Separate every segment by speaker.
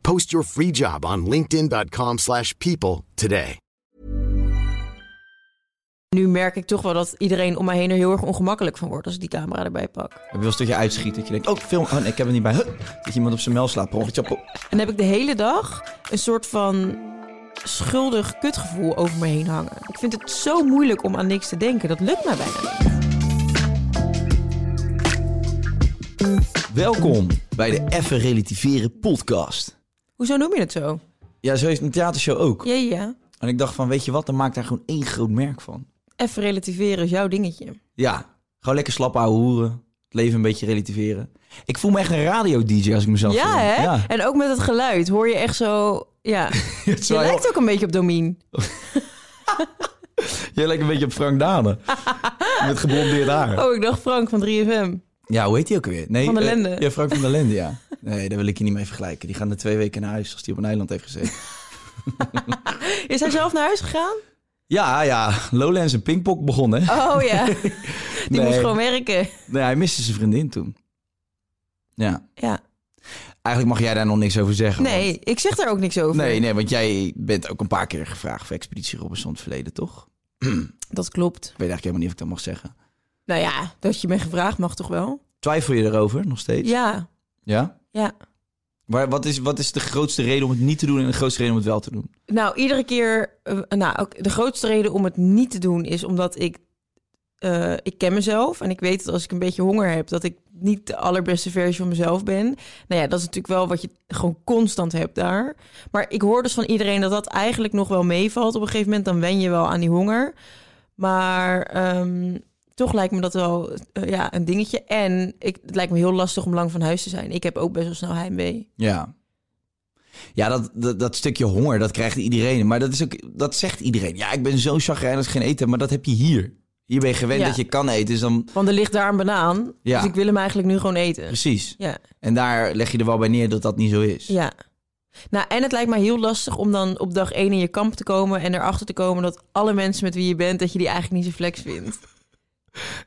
Speaker 1: Post your free job on linkedin.com/people slash people today.
Speaker 2: Nu merk ik toch wel dat iedereen om mij heen er heel erg ongemakkelijk van wordt als ik die camera erbij pak.
Speaker 3: Heb je wel eens dat je uitschiet dat je denkt, oh film, oh nee, ik heb het niet bij. Huh. Dat iemand op zijn mel slaat. Oh.
Speaker 2: En dan heb ik de hele dag een soort van schuldig kutgevoel over me heen hangen. Ik vind het zo moeilijk om aan niks te denken. Dat lukt mij bijna niet.
Speaker 3: Welkom bij de Even Relativeren podcast.
Speaker 2: Hoezo noem je het zo?
Speaker 3: Ja, zo is een theatershow ook.
Speaker 2: Ja, ja.
Speaker 3: En ik dacht van, weet je wat, dan maak daar gewoon één groot merk van.
Speaker 2: Even relativeren is jouw dingetje.
Speaker 3: Ja, gewoon lekker slap ouwe hoeren. Het leven een beetje relativeren. Ik voel me echt een radio-dj als ik mezelf
Speaker 2: Ja,
Speaker 3: film.
Speaker 2: hè?
Speaker 3: Ja.
Speaker 2: En ook met het geluid hoor je echt zo... Ja, je lijkt ook een beetje op Domien.
Speaker 3: Jij lijkt een beetje op Frank Dane. Met geblondeerd haar.
Speaker 2: Oh, ik dacht Frank van 3FM.
Speaker 3: Ja, hoe heet die ook weer? Nee,
Speaker 2: Van der
Speaker 3: eh,
Speaker 2: Lende.
Speaker 3: ja, Frank van der Lende, ja. Nee, daar wil ik je niet mee vergelijken. Die gaan er twee weken naar huis als die op een eiland heeft gezeten.
Speaker 2: Is hij zelf naar huis gegaan?
Speaker 3: ja, ja. Lowlands en Pinkpok begonnen.
Speaker 2: Oh ja, die
Speaker 3: Nee.
Speaker 2: moest gewoon werken.
Speaker 3: Nee, hij miste zijn vriendin toen. Ja.
Speaker 2: Ja.
Speaker 3: Eigenlijk mag jij daar nog niks over zeggen.
Speaker 2: Nee, ik zeg daar ook niks over.
Speaker 3: Nee, nee, want jij bent ook een paar keer gevraagd voor Expeditie Robinson in het verleden, toch?
Speaker 2: Dat klopt.
Speaker 3: Ik weet eigenlijk helemaal niet of ik dat mag zeggen.
Speaker 2: Nou ja, dat je me gevraagd mag toch wel?
Speaker 3: Twijfel je erover nog steeds?
Speaker 2: Ja,
Speaker 3: Ja?
Speaker 2: ja.
Speaker 3: Maar wat is, wat is de grootste reden om het niet te doen en de grootste reden om het wel te doen?
Speaker 2: Nou, iedere keer... eh, nou, ook de grootste reden om het niet te doen is omdat ik... eh, ik ken mezelf en ik weet dat als ik een beetje honger heb... dat ik niet de allerbeste versie van mezelf ben. Nou ja, dat is natuurlijk wel wat je gewoon constant hebt daar. Maar ik hoor dus van iedereen dat dat eigenlijk nog wel meevalt. Op een gegeven moment dan wen je wel aan die honger. Maar ehm, toch lijkt me dat wel eh, ja, een dingetje. En ik, het lijkt me heel lastig om lang van huis te zijn. Ik heb ook best wel snel heimwee.
Speaker 3: Ja. Ja, dat, dat, dat stukje honger, dat krijgt iedereen. Maar dat, is ook, dat zegt iedereen. Ja, ik ben zo chagrijnig als ik geen eten maar dat heb je hier. Hier ben je gewend
Speaker 2: Ja.
Speaker 3: dat je kan eten, dus dan...
Speaker 2: Want er ligt daar een banaan.
Speaker 3: Ja.
Speaker 2: Dus ik wil hem eigenlijk nu gewoon eten.
Speaker 3: Precies.
Speaker 2: Ja,
Speaker 3: En daar leg je er wel bij neer dat dat niet zo is.
Speaker 2: ja. Nou, en het lijkt mij heel lastig om dan op dag één in je kamp te komen... en erachter te komen dat alle mensen met wie je bent... dat je die eigenlijk niet zo flex vindt.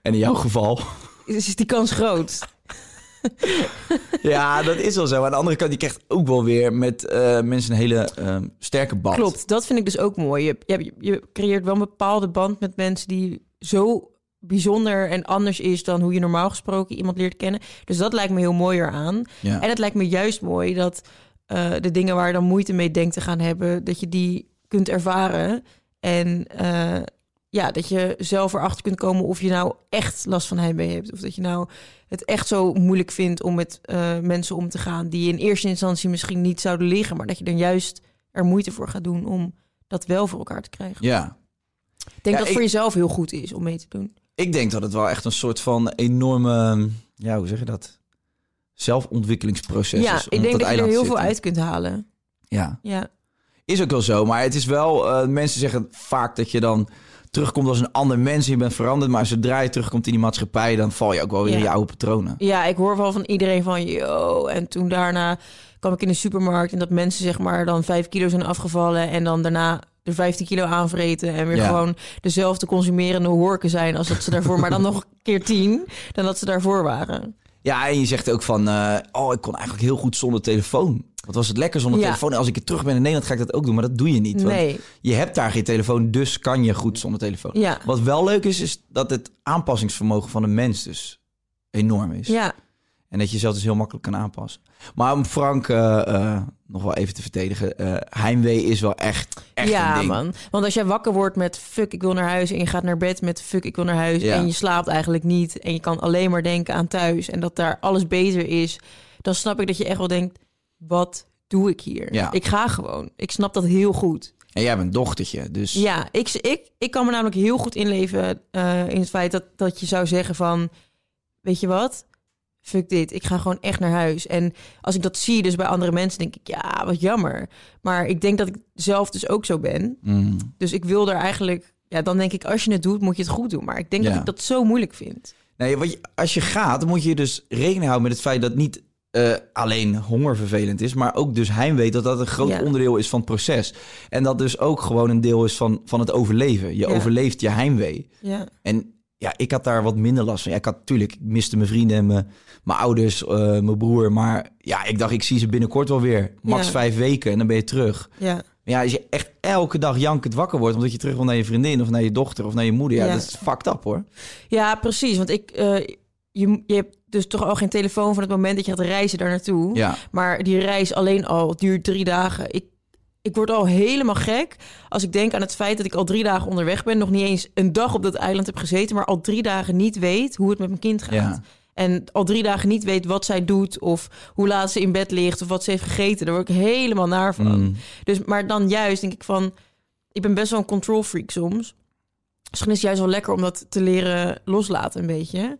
Speaker 3: En in jouw geval...
Speaker 2: Dus is die kans groot.
Speaker 3: Ja, dat is wel zo. Aan de andere kant, je krijgt ook wel weer met eh, mensen een hele eh, sterke band.
Speaker 2: Klopt, dat vind ik dus ook mooi. Je, je, je creëert wel een bepaalde band met mensen die zo bijzonder en anders is dan hoe je normaal gesproken iemand leert kennen. Dus dat lijkt me heel mooi eraan.
Speaker 3: Ja.
Speaker 2: En het lijkt me juist mooi dat eh, de dingen waar je dan moeite mee denkt te gaan hebben, dat je die kunt ervaren. En eh, ja, dat je zelf erachter kunt komen of je nou echt last van heimwee hebt. Of dat je nou het echt zo moeilijk vindt om met eh, mensen om te gaan die in eerste instantie misschien niet zouden liggen, maar dat je dan juist er moeite voor gaat doen om dat wel voor elkaar te krijgen.
Speaker 3: Ja.
Speaker 2: Ik denk
Speaker 3: Ja,
Speaker 2: dat het
Speaker 3: ik-
Speaker 2: voor jezelf heel goed is om mee te doen.
Speaker 3: Ik denk dat het wel echt een soort van enorme, ja, hoe zeg je dat? Zelfontwikkelingsproces
Speaker 2: ja,
Speaker 3: is. om
Speaker 2: ik denk dat je er heel veel uit kunt halen.
Speaker 3: Ja,
Speaker 2: Ja,
Speaker 3: is ook wel zo. Maar het is wel, eh, mensen zeggen vaak dat je dan terugkomt als een ander mens. Je bent veranderd, maar zodra je terugkomt in die maatschappij, dan val je ook wel weer
Speaker 2: Ja.
Speaker 3: in je oude patronen.
Speaker 2: ja ik hoor wel van iedereen van, yo. En toen daarna kwam ik in de supermarkt en dat mensen zeg maar dan vijf kilo zijn afgevallen en dan daarna er 15 kilo aanvreten en weer
Speaker 3: Ja.
Speaker 2: gewoon dezelfde consumerende horken zijn als dat ze daarvoor, maar dan nog een keer tien dan dat ze daarvoor waren.
Speaker 3: Ja, en je zegt ook van, eh, oh, ik kon eigenlijk heel goed zonder telefoon. Wat was het lekker zonder
Speaker 2: Ja.
Speaker 3: telefoon? Als ik er terug ben in Nederland, ga ik dat ook doen. Maar dat doe je niet. Want je hebt daar geen telefoon, dus kan je goed zonder telefoon.
Speaker 2: Ja.
Speaker 3: Wat wel leuk is, is dat het aanpassingsvermogen van een mens dus enorm is.
Speaker 2: Ja,
Speaker 3: En dat je jezelf dus heel makkelijk kan aanpassen. Maar om Frank eh, eh, nog wel even te verdedigen. eh, heimwee is wel echt, echt
Speaker 2: ja,
Speaker 3: een ding.
Speaker 2: man. Want als jij wakker wordt met fuck, ik wil naar huis. En je gaat naar bed met fuck, ik wil naar huis.
Speaker 3: Ja.
Speaker 2: En je slaapt eigenlijk niet. En je kan alleen maar denken aan thuis. En dat daar alles beter is. Dan snap ik dat je echt wel denkt, wat doe ik hier?
Speaker 3: Ja.
Speaker 2: Ik ga gewoon. Ik snap dat heel goed.
Speaker 3: En jij hebt een dochtertje, dus...
Speaker 2: Ja, ik, ik, ik kan me namelijk heel goed inleven eh, in het feit dat, dat je zou zeggen van... Weet je wat? Fuck dit. Ik ga gewoon echt naar huis. En als ik dat zie dus bij andere mensen, denk ik... Ja, wat jammer. Maar ik denk dat ik zelf dus ook zo ben.
Speaker 3: Mm.
Speaker 2: Dus ik wil er eigenlijk... Ja, dan denk ik, als je het doet, moet je het goed doen. Maar ik denk
Speaker 3: Ja.
Speaker 2: dat ik dat zo moeilijk vind.
Speaker 3: Nee, wat je, als je gaat, dan moet je dus rekening houden met het feit dat niet eh, alleen honger vervelend is, maar ook dus heimwee dat dat een groot
Speaker 2: Ja.
Speaker 3: onderdeel is van het proces. En dat dus ook gewoon een deel is van, van het overleven. Je
Speaker 2: Ja.
Speaker 3: overleeft je heimwee.
Speaker 2: Ja,
Speaker 3: En ja, ik had daar wat minder last van. Ja, ik had natuurlijk, ik miste mijn vrienden en mijn, mijn ouders, eh, mijn broer. Maar ja, ik dacht, ik zie ze binnenkort wel weer. Max vijf weken en dan ben je terug.
Speaker 2: ja.
Speaker 3: Maar ja, als je echt elke dag jankend wakker wordt... omdat je terug wil naar je vriendin of naar je dochter of naar je moeder... ja,
Speaker 2: Ja.
Speaker 3: dat is fucked up hoor.
Speaker 2: ja precies. Want ik, eh, je, je hebt dus toch al geen telefoon van het moment dat je gaat reizen daar naartoe.
Speaker 3: Ja,
Speaker 2: Maar die reis alleen al duurt drie dagen. Ik, ik word al helemaal gek als ik denk aan het feit dat ik al drie dagen onderweg ben. Nog niet eens een dag op dat eiland heb gezeten, maar al drie dagen niet weet hoe het met mijn kind gaat.
Speaker 3: Ja.
Speaker 2: En al drie dagen niet weet wat zij doet of hoe laat ze in bed ligt of wat ze heeft gegeten. Daar word ik helemaal naar van.
Speaker 3: Mm.
Speaker 2: Dus, maar dan juist denk ik van, ik ben best wel een control freak soms. Misschien is het juist wel lekker om dat te leren loslaten een beetje.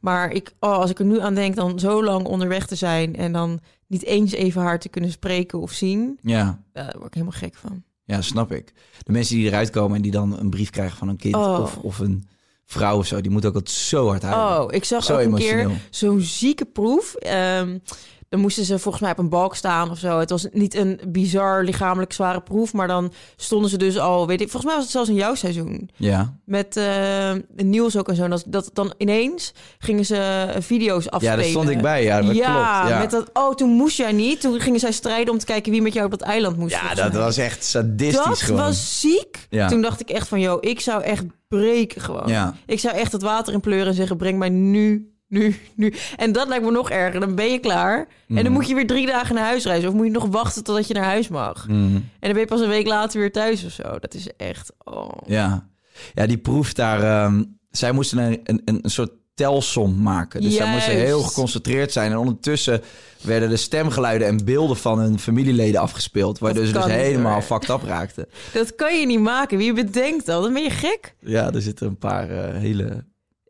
Speaker 2: Maar ik, oh, als ik er nu aan denk, dan zo lang onderweg te zijn en dan niet eens even hard te kunnen spreken of zien,
Speaker 3: ja.
Speaker 2: daar word ik helemaal gek van.
Speaker 3: Ja, snap ik. De mensen die eruit komen en die dan een brief krijgen van een kind
Speaker 2: Oh.
Speaker 3: of, of een vrouw of zo, die moeten ook altijd zo hard huilen.
Speaker 2: Oh, ik zag
Speaker 3: Zo
Speaker 2: ook een
Speaker 3: emotioneel.
Speaker 2: keer zo'n zieke proef. Ehm, dan moesten ze volgens mij op een balk staan of zo. Het was niet een bizar lichamelijk zware proef, maar dan stonden ze dus al, weet ik, volgens mij was het zelfs in jouw seizoen.
Speaker 3: Ja.
Speaker 2: Met eh Niels ook en zo. Dat, dat dan ineens gingen ze video's afspelen.
Speaker 3: ja, daar stond ik bij. Ja, dat
Speaker 2: ja,
Speaker 3: klopt. Ja,
Speaker 2: met dat. Oh, toen moest jij niet. Toen gingen zij strijden om te kijken wie met jou op dat eiland moest.
Speaker 3: ja dat
Speaker 2: mij.
Speaker 3: was echt sadistisch
Speaker 2: Dat
Speaker 3: gewoon.
Speaker 2: was ziek.
Speaker 3: Ja.
Speaker 2: Toen dacht ik echt van, joh, ik zou echt breken gewoon.
Speaker 3: Ja.
Speaker 2: Ik zou echt het water in pleuren en zeggen, breng mij nu, nu, nu. En dat lijkt me nog erger. Dan ben je klaar. En
Speaker 3: Mhm.
Speaker 2: dan moet je weer drie dagen naar huis reizen. Of moet je nog wachten totdat je naar huis mag.
Speaker 3: Mm.
Speaker 2: En dan ben je pas een week later weer thuis of zo. Dat is echt, oh.
Speaker 3: Ja. ja, die proef daar... ehm, zij moesten een, een, een soort telsom maken. Dus zij moesten heel geconcentreerd zijn. En ondertussen werden de stemgeluiden en beelden van hun familieleden afgespeeld. Waardoor ze dus helemaal
Speaker 2: hoor.
Speaker 3: fucked up raakten.
Speaker 2: Dat kan je niet maken. Wie bedenkt dat? Dan ben je gek.
Speaker 3: Ja, er zitten een paar eh, hele...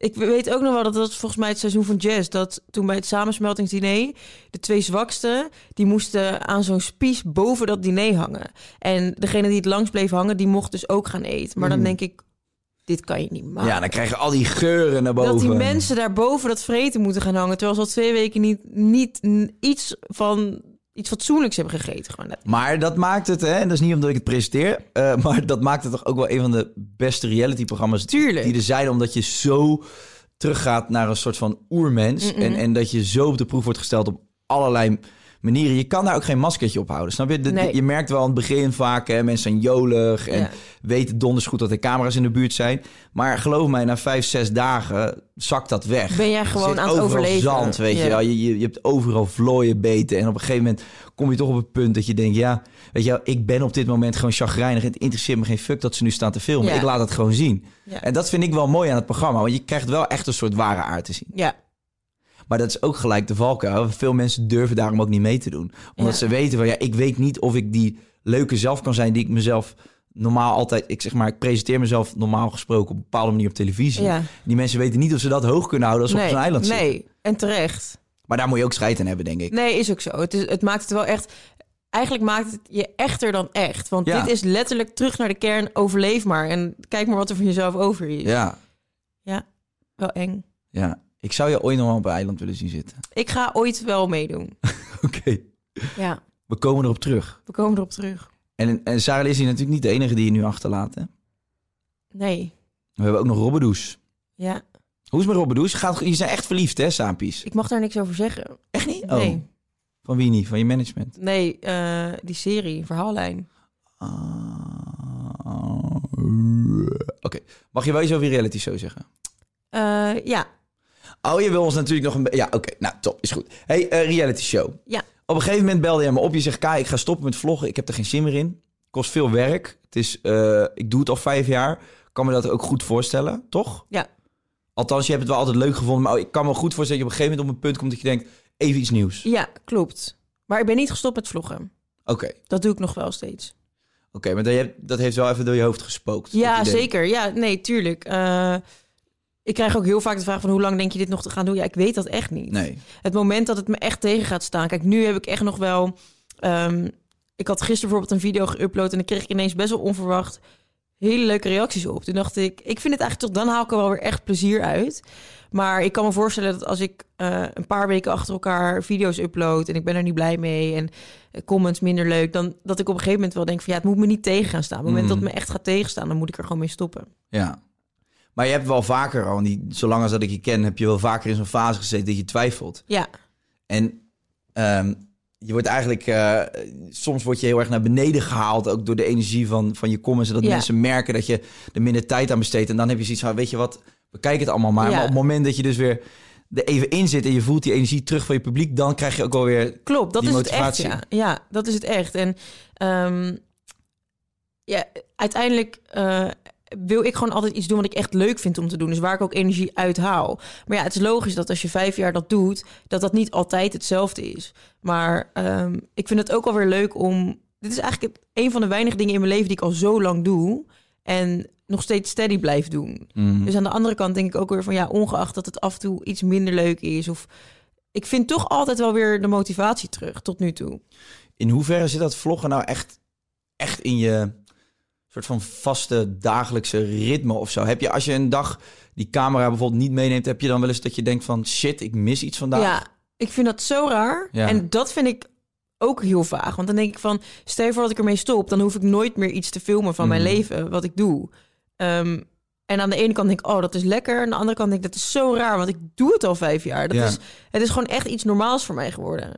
Speaker 2: Ik weet ook nog wel dat dat volgens mij het seizoen van Jazz... dat toen bij het samensmeltingsdiner... de twee zwakste, die moesten aan zo'n spies boven dat diner hangen. En degene die het langs bleef hangen, die mocht dus ook gaan eten. Maar dan
Speaker 3: Mm.
Speaker 2: denk ik, dit kan je niet maken.
Speaker 3: Ja, dan krijgen al die geuren naar boven.
Speaker 2: dat die mensen daar boven dat vreten moeten gaan hangen... terwijl ze al twee weken niet, niet iets van iets fatsoenlijks hebben gegeten. Gewoon.
Speaker 3: Maar dat maakt het, hè, en dat is niet omdat ik het presenteer, eh, maar dat maakt het toch ook wel een van de beste reality-programma's
Speaker 2: Tuurlijk.
Speaker 3: die er zijn, omdat je zo teruggaat naar een soort van oermens en, en dat je zo op de proef wordt gesteld op allerlei manieren. Je kan daar ook geen maskertje op houden, snap je? De-
Speaker 2: Nee.
Speaker 3: Je merkt wel aan het begin vaak, hè, mensen zijn jolig en
Speaker 2: Ja.
Speaker 3: weten donders goed dat er camera's in de buurt zijn. Maar geloof mij, na vijf, zes dagen zakt dat weg.
Speaker 2: Ben jij gewoon aan het
Speaker 3: overal
Speaker 2: overleven.
Speaker 3: zand, weet je wel. Je, je, je hebt overal vlooien beten. En op een gegeven moment kom je toch op het punt dat je denkt... ja, weet je wel, ik ben op dit moment gewoon chagrijnig. Het interesseert me geen fuck dat ze nu staan te filmen.
Speaker 2: Ja.
Speaker 3: Ik laat het gewoon zien. En dat vind ik wel mooi aan het programma. Want je krijgt wel echt een soort ware aard te zien.
Speaker 2: Ja,
Speaker 3: Maar dat is ook gelijk de valkuil. Veel mensen durven daarom ook niet mee te doen. Omdat
Speaker 2: Ja.
Speaker 3: ze weten van... ja, ik weet niet of ik die leuke zelf kan zijn... die ik mezelf normaal altijd... ik zeg maar, ik presenteer mezelf normaal gesproken... op een bepaalde manier op televisie.
Speaker 2: ja.
Speaker 3: Die mensen weten niet of ze dat hoog kunnen houden... als ze op zo'n eiland zitten.
Speaker 2: nee, en terecht.
Speaker 3: Maar daar moet je ook scheid aan hebben, denk ik.
Speaker 2: Nee, is ook zo. Het, is, het maakt het wel echt... Eigenlijk maakt het je echter dan echt. Want
Speaker 3: Ja.
Speaker 2: dit is letterlijk terug naar de kern. Overleef maar. En kijk maar wat er van jezelf over is.
Speaker 3: Ja,
Speaker 2: Wel eng.
Speaker 3: ja. Ik zou je ooit nog wel op een eiland willen zien zitten.
Speaker 2: Ik ga ooit wel meedoen.
Speaker 3: Oké.
Speaker 2: Ja,
Speaker 3: We komen erop terug.
Speaker 2: we komen erop terug.
Speaker 3: En, en Sarah is hier natuurlijk niet de enige die je nu achterlaat. Hè?
Speaker 2: Nee.
Speaker 3: We hebben ook nog Robbedoes.
Speaker 2: Ja,
Speaker 3: Hoe is het met Robbedoes? Gaat, je zijn echt verliefd, hè, Sapies?
Speaker 2: ik mag daar niks over zeggen.
Speaker 3: Echt niet? Oh.
Speaker 2: Nee.
Speaker 3: Van wie niet? Van je management?
Speaker 2: Nee, eh, die serie, verhaallijn.
Speaker 3: Ah, Oké. Mag je wel iets over reality show zeggen?
Speaker 2: Eh, ja,
Speaker 3: Oh, je wil ons natuurlijk nog een... Ja, oké. Nou, top. Is goed. Hey, eh, reality show.
Speaker 2: Ja.
Speaker 3: Op een gegeven moment belde je me op. Je zegt, Kai, ik ga stoppen met vloggen. Ik heb er geen zin meer in. Kost veel werk. Het is, eh, ik doe het al vijf jaar. Kan me dat ook goed voorstellen, toch?
Speaker 2: Ja.
Speaker 3: Althans, je hebt het wel altijd leuk gevonden. Maar ik kan me goed voorstellen dat je op een gegeven moment op een punt komt dat je denkt... Even iets nieuws.
Speaker 2: Ja, klopt. Maar ik ben niet gestopt met vloggen.
Speaker 3: Oké.
Speaker 2: Dat doe ik nog wel steeds.
Speaker 3: Oké, maar dat, dat heeft wel even door je hoofd gespookt.
Speaker 2: Ja, zeker. Ja, nee, tuurlijk. Eh, ik krijg ook heel vaak de vraag van hoe lang denk je dit nog te gaan doen? Ja, ik weet dat echt niet.
Speaker 3: Nee.
Speaker 2: Het moment dat het me echt tegen gaat staan. Kijk, nu heb ik echt nog wel. ehm, ik had gisteren bijvoorbeeld een video geüpload en dan kreeg ik ineens best wel onverwacht hele leuke reacties op. Toen dacht ik, ik vind het eigenlijk toch dan haal ik er wel weer echt plezier uit. Maar ik kan me voorstellen dat als ik eh, een paar weken achter elkaar video's upload en ik ben er niet blij mee en eh, comments minder leuk, dan dat ik op een gegeven moment wel denk van ja, het moet me niet tegen gaan staan. Op het moment
Speaker 3: Mhm.
Speaker 2: dat het me echt gaat tegenstaan, dan moet ik er gewoon mee stoppen.
Speaker 3: Ja. Maar je hebt wel vaker al, die, zolang als dat ik je ken, heb je wel vaker in zo'n fase gezeten dat je twijfelt.
Speaker 2: Ja,
Speaker 3: En ehm, je wordt eigenlijk, eh, soms word je heel erg naar beneden gehaald, ook door de energie van, van je comments. Zodat
Speaker 2: Ja.
Speaker 3: mensen merken dat je er minder tijd aan besteedt. En dan heb je zoiets van, weet je wat, bekijk het allemaal maar.
Speaker 2: Ja.
Speaker 3: Maar op het moment dat je dus weer er even in zit en je voelt die energie terug van je publiek, dan krijg je ook wel weer...
Speaker 2: Klopt, dat is het echt.
Speaker 3: motivatie.
Speaker 2: Ja. ja, dat is het echt. En ehm, ja, uiteindelijk eh, wil ik gewoon altijd iets doen wat ik echt leuk vind om te doen. Dus waar ik ook energie uit haal. Maar ja, het is logisch dat als je vijf jaar dat doet, dat dat niet altijd hetzelfde is. Maar ehm, ik vind het ook alweer leuk om. Dit is eigenlijk een van de weinige dingen in mijn leven die ik al zo lang doe. En nog steeds steady blijf doen.
Speaker 3: Mm.
Speaker 2: Dus aan de andere kant denk ik ook weer van ja, ongeacht dat het af en toe iets minder leuk is. Of ik vind toch altijd wel weer de motivatie terug tot nu toe.
Speaker 3: In hoeverre zit dat vloggen nou echt, echt in je soort van vaste dagelijkse ritme of zo? Heb je als je een dag die camera bijvoorbeeld niet meeneemt, heb je dan wel eens dat je denkt van shit, ik mis iets vandaag?
Speaker 2: Ja, ik vind dat zo raar.
Speaker 3: Ja.
Speaker 2: En dat vind ik ook heel vaag. Want dan denk ik van, stel je voor dat ik ermee stop, dan hoef ik nooit meer iets te filmen van mijn
Speaker 3: Mhm.
Speaker 2: leven, wat ik doe. Ehm, en aan de ene kant denk ik, oh, dat is lekker. Aan de andere kant denk ik, dat is zo raar, want ik doe het al vijf jaar. Dat
Speaker 3: Ja.
Speaker 2: is, het is gewoon echt iets normaals voor mij geworden.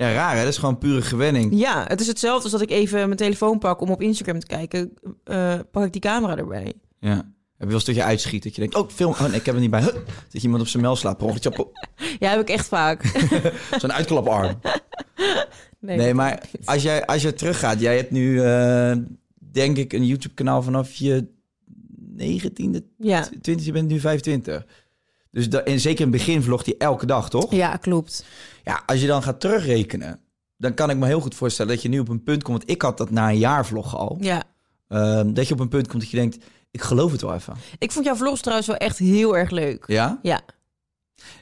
Speaker 3: Ja, raar hè? Dat is gewoon pure gewenning.
Speaker 2: Ja, het is hetzelfde als dat ik even mijn telefoon pak om op Instagram te kijken. eh, pak ik die camera erbij.
Speaker 3: Ja. Heb je wel eens dat je uitschiet dat je denkt, oh, film, oh nee, ik heb het niet bij. Huh. Dat je iemand op zijn mel slaat,
Speaker 2: Ja, heb ik echt vaak.
Speaker 3: zo'n uitklaparm.
Speaker 2: Nee,
Speaker 3: Nee, maar als jij, als je teruggaat, jij hebt nu, eh, denk ik, een YouTube-kanaal vanaf je 19e,
Speaker 2: Ja.
Speaker 3: 20, je bent nu 25. Dus en zeker in het begin vlogt hij elke dag, toch?
Speaker 2: ja, klopt.
Speaker 3: Ja, als je dan gaat terugrekenen, dan kan ik me heel goed voorstellen dat je nu op een punt komt. Want ik had dat na een jaar vloggen al.
Speaker 2: Ja.
Speaker 3: ehm, dat je op een punt komt dat je denkt, ik geloof het wel even.
Speaker 2: Ik vond jouw vlogs trouwens wel echt heel erg leuk.
Speaker 3: Ja?
Speaker 2: Ja.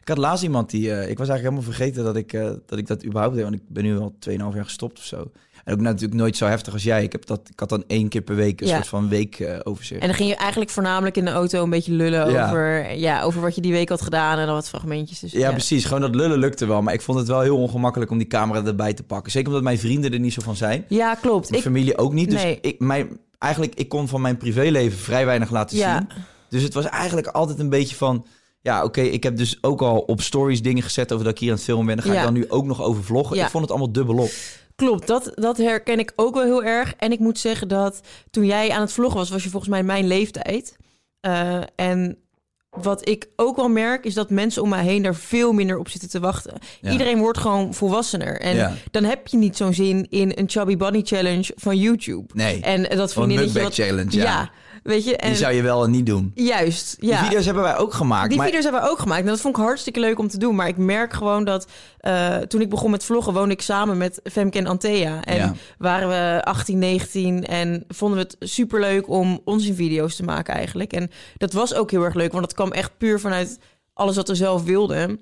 Speaker 3: Ik had laatst iemand die... eh, ik was eigenlijk helemaal vergeten dat ik, eh, dat ik dat überhaupt deed. Want ik ben nu al 2,5 jaar gestopt of zo. En ook natuurlijk nooit zo heftig als jij. Ik, heb dat, ik had dan één keer per week een
Speaker 2: Ja.
Speaker 3: soort van week eh, overzicht.
Speaker 2: En dan ging je eigenlijk voornamelijk in de auto een beetje lullen
Speaker 3: Ja.
Speaker 2: over, ja, over wat je die week had gedaan en dan wat fragmentjes. Dus,
Speaker 3: ja, precies. Gewoon dat lullen lukte wel. Maar ik vond het wel heel ongemakkelijk om die camera erbij te pakken. Zeker omdat mijn vrienden er niet zo van zijn.
Speaker 2: Ja, klopt.
Speaker 3: Mijn
Speaker 2: Ik,
Speaker 3: familie ook niet. Dus
Speaker 2: Nee.
Speaker 3: ik, mijn, eigenlijk, ik kon van mijn privéleven vrij weinig laten zien. Dus het was eigenlijk altijd een beetje van... Ja, oké, ik heb dus ook al op stories dingen gezet over dat ik hier aan het filmen ben. Dan ga
Speaker 2: Ja.
Speaker 3: ik dan nu ook nog over vloggen.
Speaker 2: Ja.
Speaker 3: Ik vond het allemaal dubbelop.
Speaker 2: Klopt, dat, dat herken ik ook wel heel erg. En ik moet zeggen dat toen jij aan het vloggen was, was je volgens mij mijn leeftijd. Eh, en wat ik ook wel merk, is dat mensen om mij heen daar veel minder op zitten te wachten.
Speaker 3: Ja.
Speaker 2: Iedereen wordt gewoon volwassener. En
Speaker 3: Ja.
Speaker 2: dan heb je niet zo'n zin in een Chubby Bunny Challenge van YouTube.
Speaker 3: Nee.
Speaker 2: En dat
Speaker 3: een
Speaker 2: vriendinnetje...
Speaker 3: mukbang
Speaker 2: wat-
Speaker 3: challenge, ja.
Speaker 2: Weet je. En,
Speaker 3: Die zou je wel niet doen.
Speaker 2: Juist, ja.
Speaker 3: Die video's hebben wij ook gemaakt.
Speaker 2: Die
Speaker 3: maar
Speaker 2: video's hebben we ook gemaakt. En dat vond ik hartstikke leuk om te doen. Maar ik merk gewoon dat eh, toen ik begon met vloggen, woonde ik samen met Femke en Antea. En
Speaker 3: Ja.
Speaker 2: waren we 18, 19 en vonden we het superleuk om onze video's te maken eigenlijk. En dat was ook heel erg leuk, want het kwam echt puur vanuit alles wat we zelf wilden.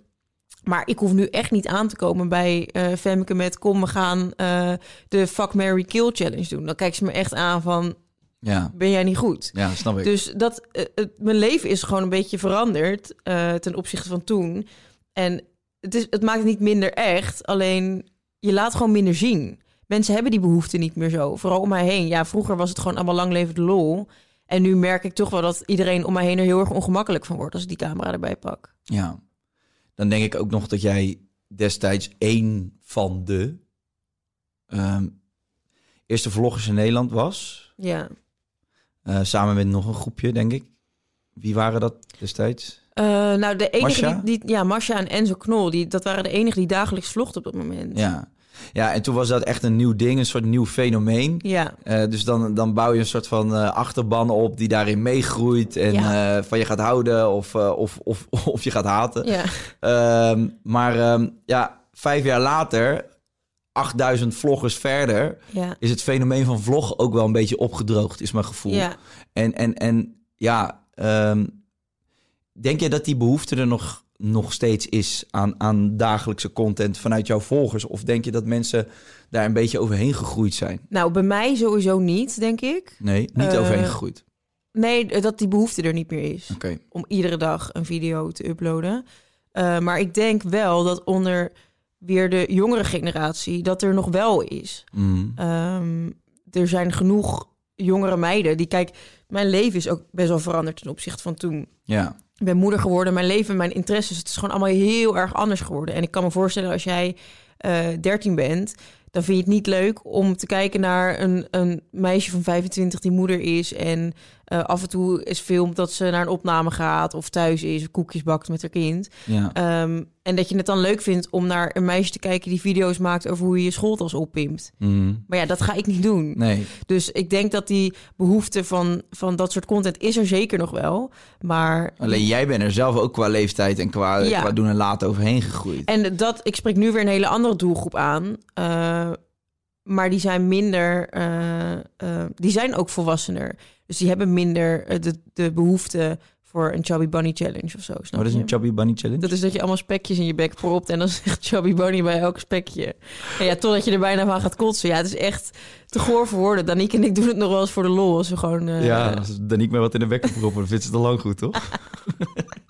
Speaker 2: Maar ik hoef nu echt niet aan te komen bij eh Femke met... kom, we gaan eh, de Fuck, Mary Kill Challenge doen. Dan kijkt ze me echt aan van,
Speaker 3: ja.
Speaker 2: ben jij niet goed?
Speaker 3: ja, snap ik.
Speaker 2: Dus dat, eh, het, mijn leven is gewoon een beetje veranderd eh, ten opzichte van toen. En het, is, het maakt het niet minder echt, alleen je laat gewoon minder zien. Mensen hebben die behoefte niet meer zo, vooral om mij heen. Ja, vroeger was het gewoon allemaal lang leven de lol. En nu merk ik toch wel dat iedereen om mij heen er heel erg ongemakkelijk van wordt als ik die camera erbij pak.
Speaker 3: Ja. Dan denk ik ook nog dat jij destijds één van de ehm, eerste vloggers in Nederland was.
Speaker 2: Ja,
Speaker 3: Eh, samen met nog een groepje, denk ik. Wie waren dat destijds?
Speaker 2: Eh, nou, de enige die, die... Ja, Masha en Enzo Knol. Die, dat waren de enigen die dagelijks vlogden op dat moment.
Speaker 3: Ja. ja, en toen was dat echt een nieuw ding, een soort nieuw fenomeen.
Speaker 2: Ja.
Speaker 3: Eh, dus dan, dan bouw je een soort van achterban op die daarin meegroeit. En
Speaker 2: Ja.
Speaker 3: van je gaat houden of, of, of, of je gaat haten.
Speaker 2: ja.
Speaker 3: Ehm, maar ehm, ja, vijf jaar later, 8000 vloggers verder,
Speaker 2: Ja.
Speaker 3: is het fenomeen van vlog ook wel een beetje opgedroogd, is mijn gevoel.
Speaker 2: Ja.
Speaker 3: En, en, en ja, ehm, denk je dat die behoefte er nog, nog steeds is aan, aan dagelijkse content vanuit jouw volgers? Of denk je dat mensen daar een beetje overheen gegroeid zijn?
Speaker 2: Nou, bij mij sowieso niet, denk ik.
Speaker 3: Nee, niet
Speaker 2: Eh,
Speaker 3: overheen gegroeid.
Speaker 2: Nee, dat die behoefte er niet meer is.
Speaker 3: Oké.
Speaker 2: Om iedere dag een video te uploaden. Eh, maar ik denk wel dat onder weer de jongere generatie... dat er nog wel is.
Speaker 3: Mm.
Speaker 2: Ehm, er zijn genoeg jongere meiden die... Kijk, mijn leven is ook best wel veranderd ten opzichte van toen.
Speaker 3: Ja.
Speaker 2: Ik ben moeder geworden, mijn leven, mijn interesses... het is gewoon allemaal heel erg anders geworden. En ik kan me voorstellen als jij eh 13 bent... dan vind je het niet leuk om te kijken naar een, een meisje van 25 die moeder is... en eh, af en toe is filmt dat ze naar een opname gaat... of thuis is, koekjes bakt met haar kind.
Speaker 3: ja.
Speaker 2: Ehm, en dat je het dan leuk vindt om naar een meisje te kijken... die video's maakt over hoe je je schooltas oppimpt.
Speaker 3: Mm.
Speaker 2: Maar ja, dat ga ik niet doen.
Speaker 3: Nee.
Speaker 2: Dus ik denk dat die behoefte van, van dat soort content is er zeker nog wel. Maar
Speaker 3: Alleen jij bent er zelf ook qua leeftijd en qua,
Speaker 2: Ja.
Speaker 3: qua doen en laten overheen gegroeid.
Speaker 2: En dat, ik spreek nu weer een hele andere doelgroep aan. eh, maar die zijn minder, eh, eh, die zijn ook volwassener. Dus die hebben minder eh, de, de behoefte voor een Chubby Bunny Challenge of zo. Snap
Speaker 3: Wat is een Chubby Bunny Challenge?
Speaker 2: Dat is dat je allemaal spekjes in je bek propt en dan zegt Chubby Bunny bij elk spekje. En ja, totdat je er bijna van gaat kotsen. Ja, het is echt te goor voor woorden. Danique en ik doen het nog wel eens voor de lol. Als we gewoon...
Speaker 3: Ja, als dan niet meer wat in de wekker proppen, dan vindt ze het al lang goed, toch?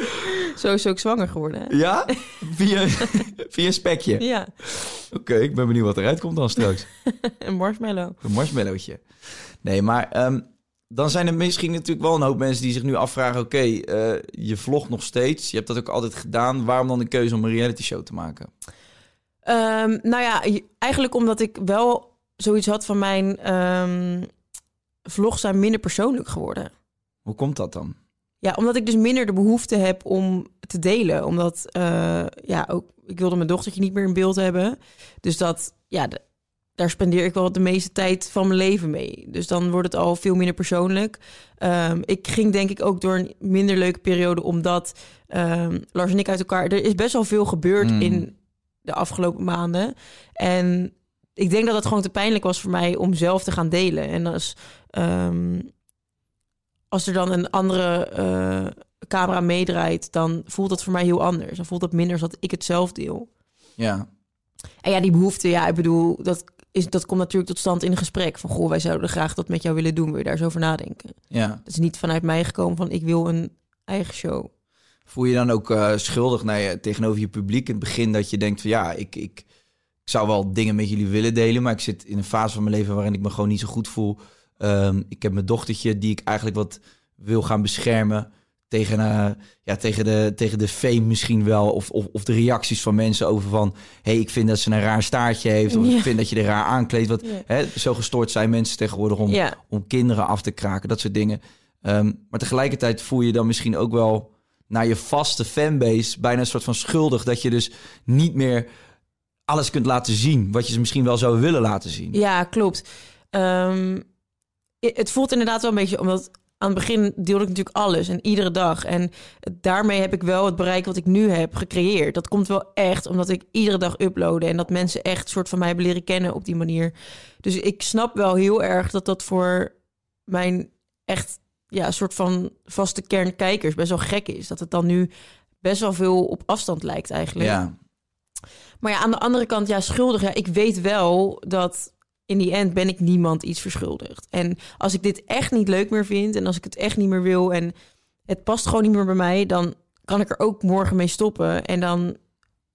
Speaker 2: Zo is ze ook zwanger geworden. Hè?
Speaker 3: Ja? Via, via een spekje.
Speaker 2: Ja,
Speaker 3: Oké, ik ben benieuwd wat eruit komt dan straks.
Speaker 2: een marshmallow.
Speaker 3: Een marshmallowtje. Nee, maar ehm, dan zijn er misschien natuurlijk wel een hoop mensen die zich nu afvragen... oké, eh, je vlogt nog steeds, je hebt dat ook altijd gedaan. Waarom dan de keuze om een reality show te maken?
Speaker 2: Ehm, nou ja, eigenlijk omdat ik wel zoiets had van mijn ehm, vlogs zijn minder persoonlijk geworden.
Speaker 3: Hoe komt dat dan?
Speaker 2: Ja, omdat ik dus minder de behoefte heb om te delen. Omdat, eh, ja, ook, ik wilde mijn dochtertje niet meer in beeld hebben. Dus dat, ja, de- daar spendeer ik wel de meeste tijd van mijn leven mee. Dus dan wordt het al veel minder persoonlijk. Ehm, ik ging denk ik ook door een minder leuke periode, omdat ehm, Lars en ik uit elkaar... Er is best wel veel gebeurd
Speaker 3: Mm.
Speaker 2: in de afgelopen maanden. En ik denk dat het gewoon te pijnlijk was voor mij om zelf te gaan delen. En als, ehm, als er dan een andere eh, camera meedraait, dan voelt dat voor mij heel anders. Dan voelt dat minder als dat ik het zelf deel.
Speaker 3: Ja,
Speaker 2: En ja, die behoefte, ja, ik bedoel, dat, is, dat komt natuurlijk tot stand in een gesprek. Van, goh, wij zouden graag dat met jou willen doen. Wil je daar eens over nadenken?
Speaker 3: ja.
Speaker 2: Dat is niet vanuit mij gekomen van, ik wil een eigen show.
Speaker 3: Voel je dan ook eh, schuldig naar je, tegenover je publiek in het begin dat je denkt van ja, ik, ik, ik zou wel dingen met jullie willen delen, maar ik zit in een fase van mijn leven waarin ik me gewoon niet zo goed voel. Ehm, ik heb mijn dochtertje die ik eigenlijk wat wil gaan beschermen tegen, eh, ja, tegen, de, tegen de fame misschien wel. Of, of, of de reacties van mensen over van... hey, ik vind dat ze een raar staartje heeft. Of
Speaker 2: Ja.
Speaker 3: ik vind dat je er raar aankleedt. Want
Speaker 2: Ja.
Speaker 3: hè, zo gestoord zijn mensen tegenwoordig om,
Speaker 2: Ja.
Speaker 3: om kinderen af te kraken. Dat soort dingen. Ehm, maar tegelijkertijd voel je dan misschien ook wel naar je vaste fanbase bijna een soort van schuldig. Dat je dus niet meer alles kunt laten zien. Wat je ze misschien wel zou willen laten zien.
Speaker 2: Ja, klopt. Ehm, het voelt inderdaad wel een beetje, omdat aan het begin deelde ik natuurlijk alles en iedere dag. En daarmee heb ik wel het bereik wat ik nu heb gecreëerd. Dat komt wel echt omdat ik iedere dag uploade en dat mensen echt soort van mij hebben leren kennen op die manier. Dus ik snap wel heel erg dat dat voor mijn echt ja, soort van vaste kern kijkers best wel gek is. Dat het dan nu best wel veel op afstand lijkt eigenlijk.
Speaker 3: Ja,
Speaker 2: Maar ja, aan de andere kant, ja, schuldig. Ja, ik weet wel dat in die end ben ik niemand iets verschuldigd. En als ik dit echt niet leuk meer vind en als ik het echt niet meer wil en het past gewoon niet meer bij mij, dan kan ik er ook morgen mee stoppen en dan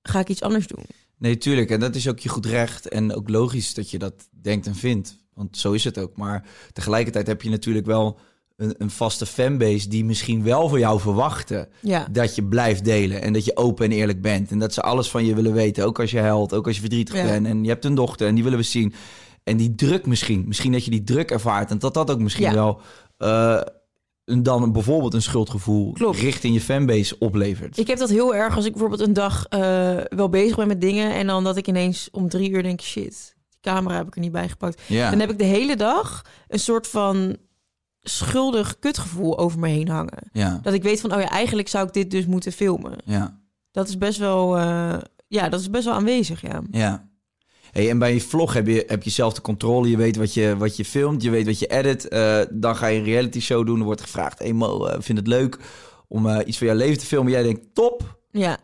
Speaker 2: ga ik iets anders doen.
Speaker 3: nee, tuurlijk. En dat is ook je goed recht. En ook logisch dat je dat denkt en vindt. Want zo is het ook. Maar tegelijkertijd heb je natuurlijk wel een, een vaste fanbase... die misschien wel voor jou verwachten...
Speaker 2: Ja,
Speaker 3: dat je blijft delen en dat je open en eerlijk bent. En dat ze alles van je willen weten. Ook als je huilt, ook als je verdrietig
Speaker 2: Ja.
Speaker 3: bent. En je hebt een dochter en die willen we zien. En die druk misschien. Misschien dat je die druk ervaart. En dat dat ook misschien
Speaker 2: Ja.
Speaker 3: wel... een- dan bijvoorbeeld een schuldgevoel
Speaker 2: Klopt.
Speaker 3: richting je fanbase oplevert.
Speaker 2: Ik heb dat heel erg als ik bijvoorbeeld een dag eh, wel bezig ben met dingen... en dan dat ik ineens om drie uur denk... shit, die camera heb ik er niet bij gepakt.
Speaker 3: ja.
Speaker 2: Dan heb ik de hele dag een soort van schuldig kutgevoel over me heen hangen.
Speaker 3: ja,
Speaker 2: Dat ik weet van, oh ja, eigenlijk zou ik dit dus moeten filmen.
Speaker 3: ja,
Speaker 2: Dat is best wel, eh, ja, dat is best wel aanwezig, ja.
Speaker 3: ja. Hey, en bij je vlog heb je, heb je zelf de controle. Je weet wat je, wat je filmt, je weet wat je edit. Eh, dan ga je een reality show doen. Er wordt gevraagd, hey Mo, eh, vind het leuk om eh, iets van jouw leven te filmen. Jij denkt, top,
Speaker 2: Ja,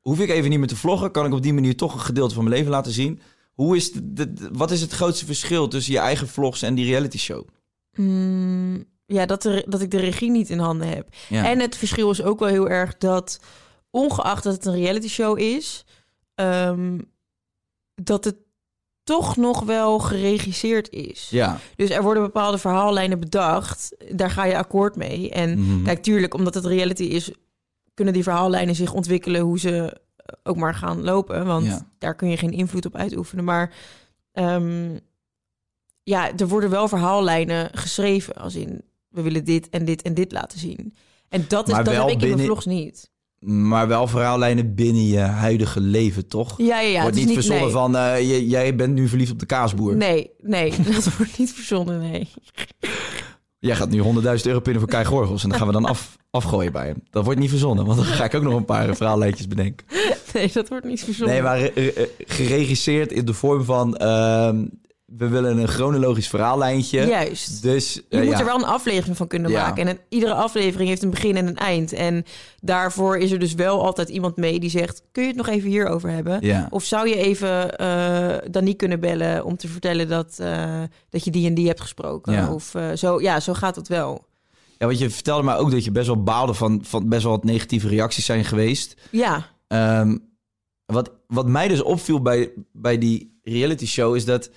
Speaker 3: hoef ik even niet meer te vloggen. Kan ik op die manier toch een gedeelte van mijn leven laten zien. Hoe is de, de- de- wat is het grootste verschil tussen je eigen vlogs en die reality show?
Speaker 2: Mm, ja dat, er, dat ik de regie niet in handen heb.
Speaker 3: Ja.
Speaker 2: En het verschil is ook wel heel erg dat, ongeacht dat het een reality show is, ehm, dat het toch nog wel geregisseerd is.
Speaker 3: ja.
Speaker 2: Dus er worden bepaalde verhaallijnen bedacht. Daar ga je akkoord mee. En
Speaker 3: Mhm.
Speaker 2: kijk, tuurlijk, omdat het reality is, kunnen die verhaallijnen zich ontwikkelen hoe ze ook maar gaan lopen. Want
Speaker 3: Ja.
Speaker 2: daar kun je geen invloed op uitoefenen. Maar ehm, ja, er worden wel verhaallijnen geschreven. Als in, we willen dit en dit en dit laten zien. En dat, is,
Speaker 3: Maar
Speaker 2: dat heb ik in mijn vlogs niet.
Speaker 3: Maar wel verhaallijnen binnen je huidige leven, toch?
Speaker 2: Ja, ja, ja.
Speaker 3: wordt niet, verzonnen
Speaker 2: nee.
Speaker 3: van, eh, jij bent nu verliefd op de kaasboer.
Speaker 2: Nee, nee, dat wordt niet verzonnen, nee.
Speaker 3: Jij gaat nu 100.000 euro pinnen voor Kai Gorgels en dan gaan we dan af, afgooien bij hem. Dat wordt niet verzonnen, want dan ga ik ook nog een paar verhaallijntjes bedenken.
Speaker 2: Nee, dat wordt niet verzonnen.
Speaker 3: Nee, maar eh, eh, geregisseerd in de vorm van, ehm, we willen een chronologisch verhaallijntje.
Speaker 2: Juist.
Speaker 3: Dus
Speaker 2: Je
Speaker 3: eh,
Speaker 2: moet
Speaker 3: ja.
Speaker 2: er wel een aflevering van kunnen
Speaker 3: Ja.
Speaker 2: maken. En iedere aflevering heeft een begin en een eind. En daarvoor is er dus wel altijd iemand mee die zegt... kun je het nog even hierover hebben?
Speaker 3: Ja.
Speaker 2: Of zou je even eh Danique kunnen bellen om te vertellen dat, eh, dat je die en die hebt gesproken? Of zo, ja, zo gaat het wel.
Speaker 3: ja, want je vertelde mij ook dat je best wel baalde van, van best wel wat negatieve reacties zijn geweest.
Speaker 2: Ja,
Speaker 3: Ehm, wat, wat mij dus opviel bij, bij die reality show is dat...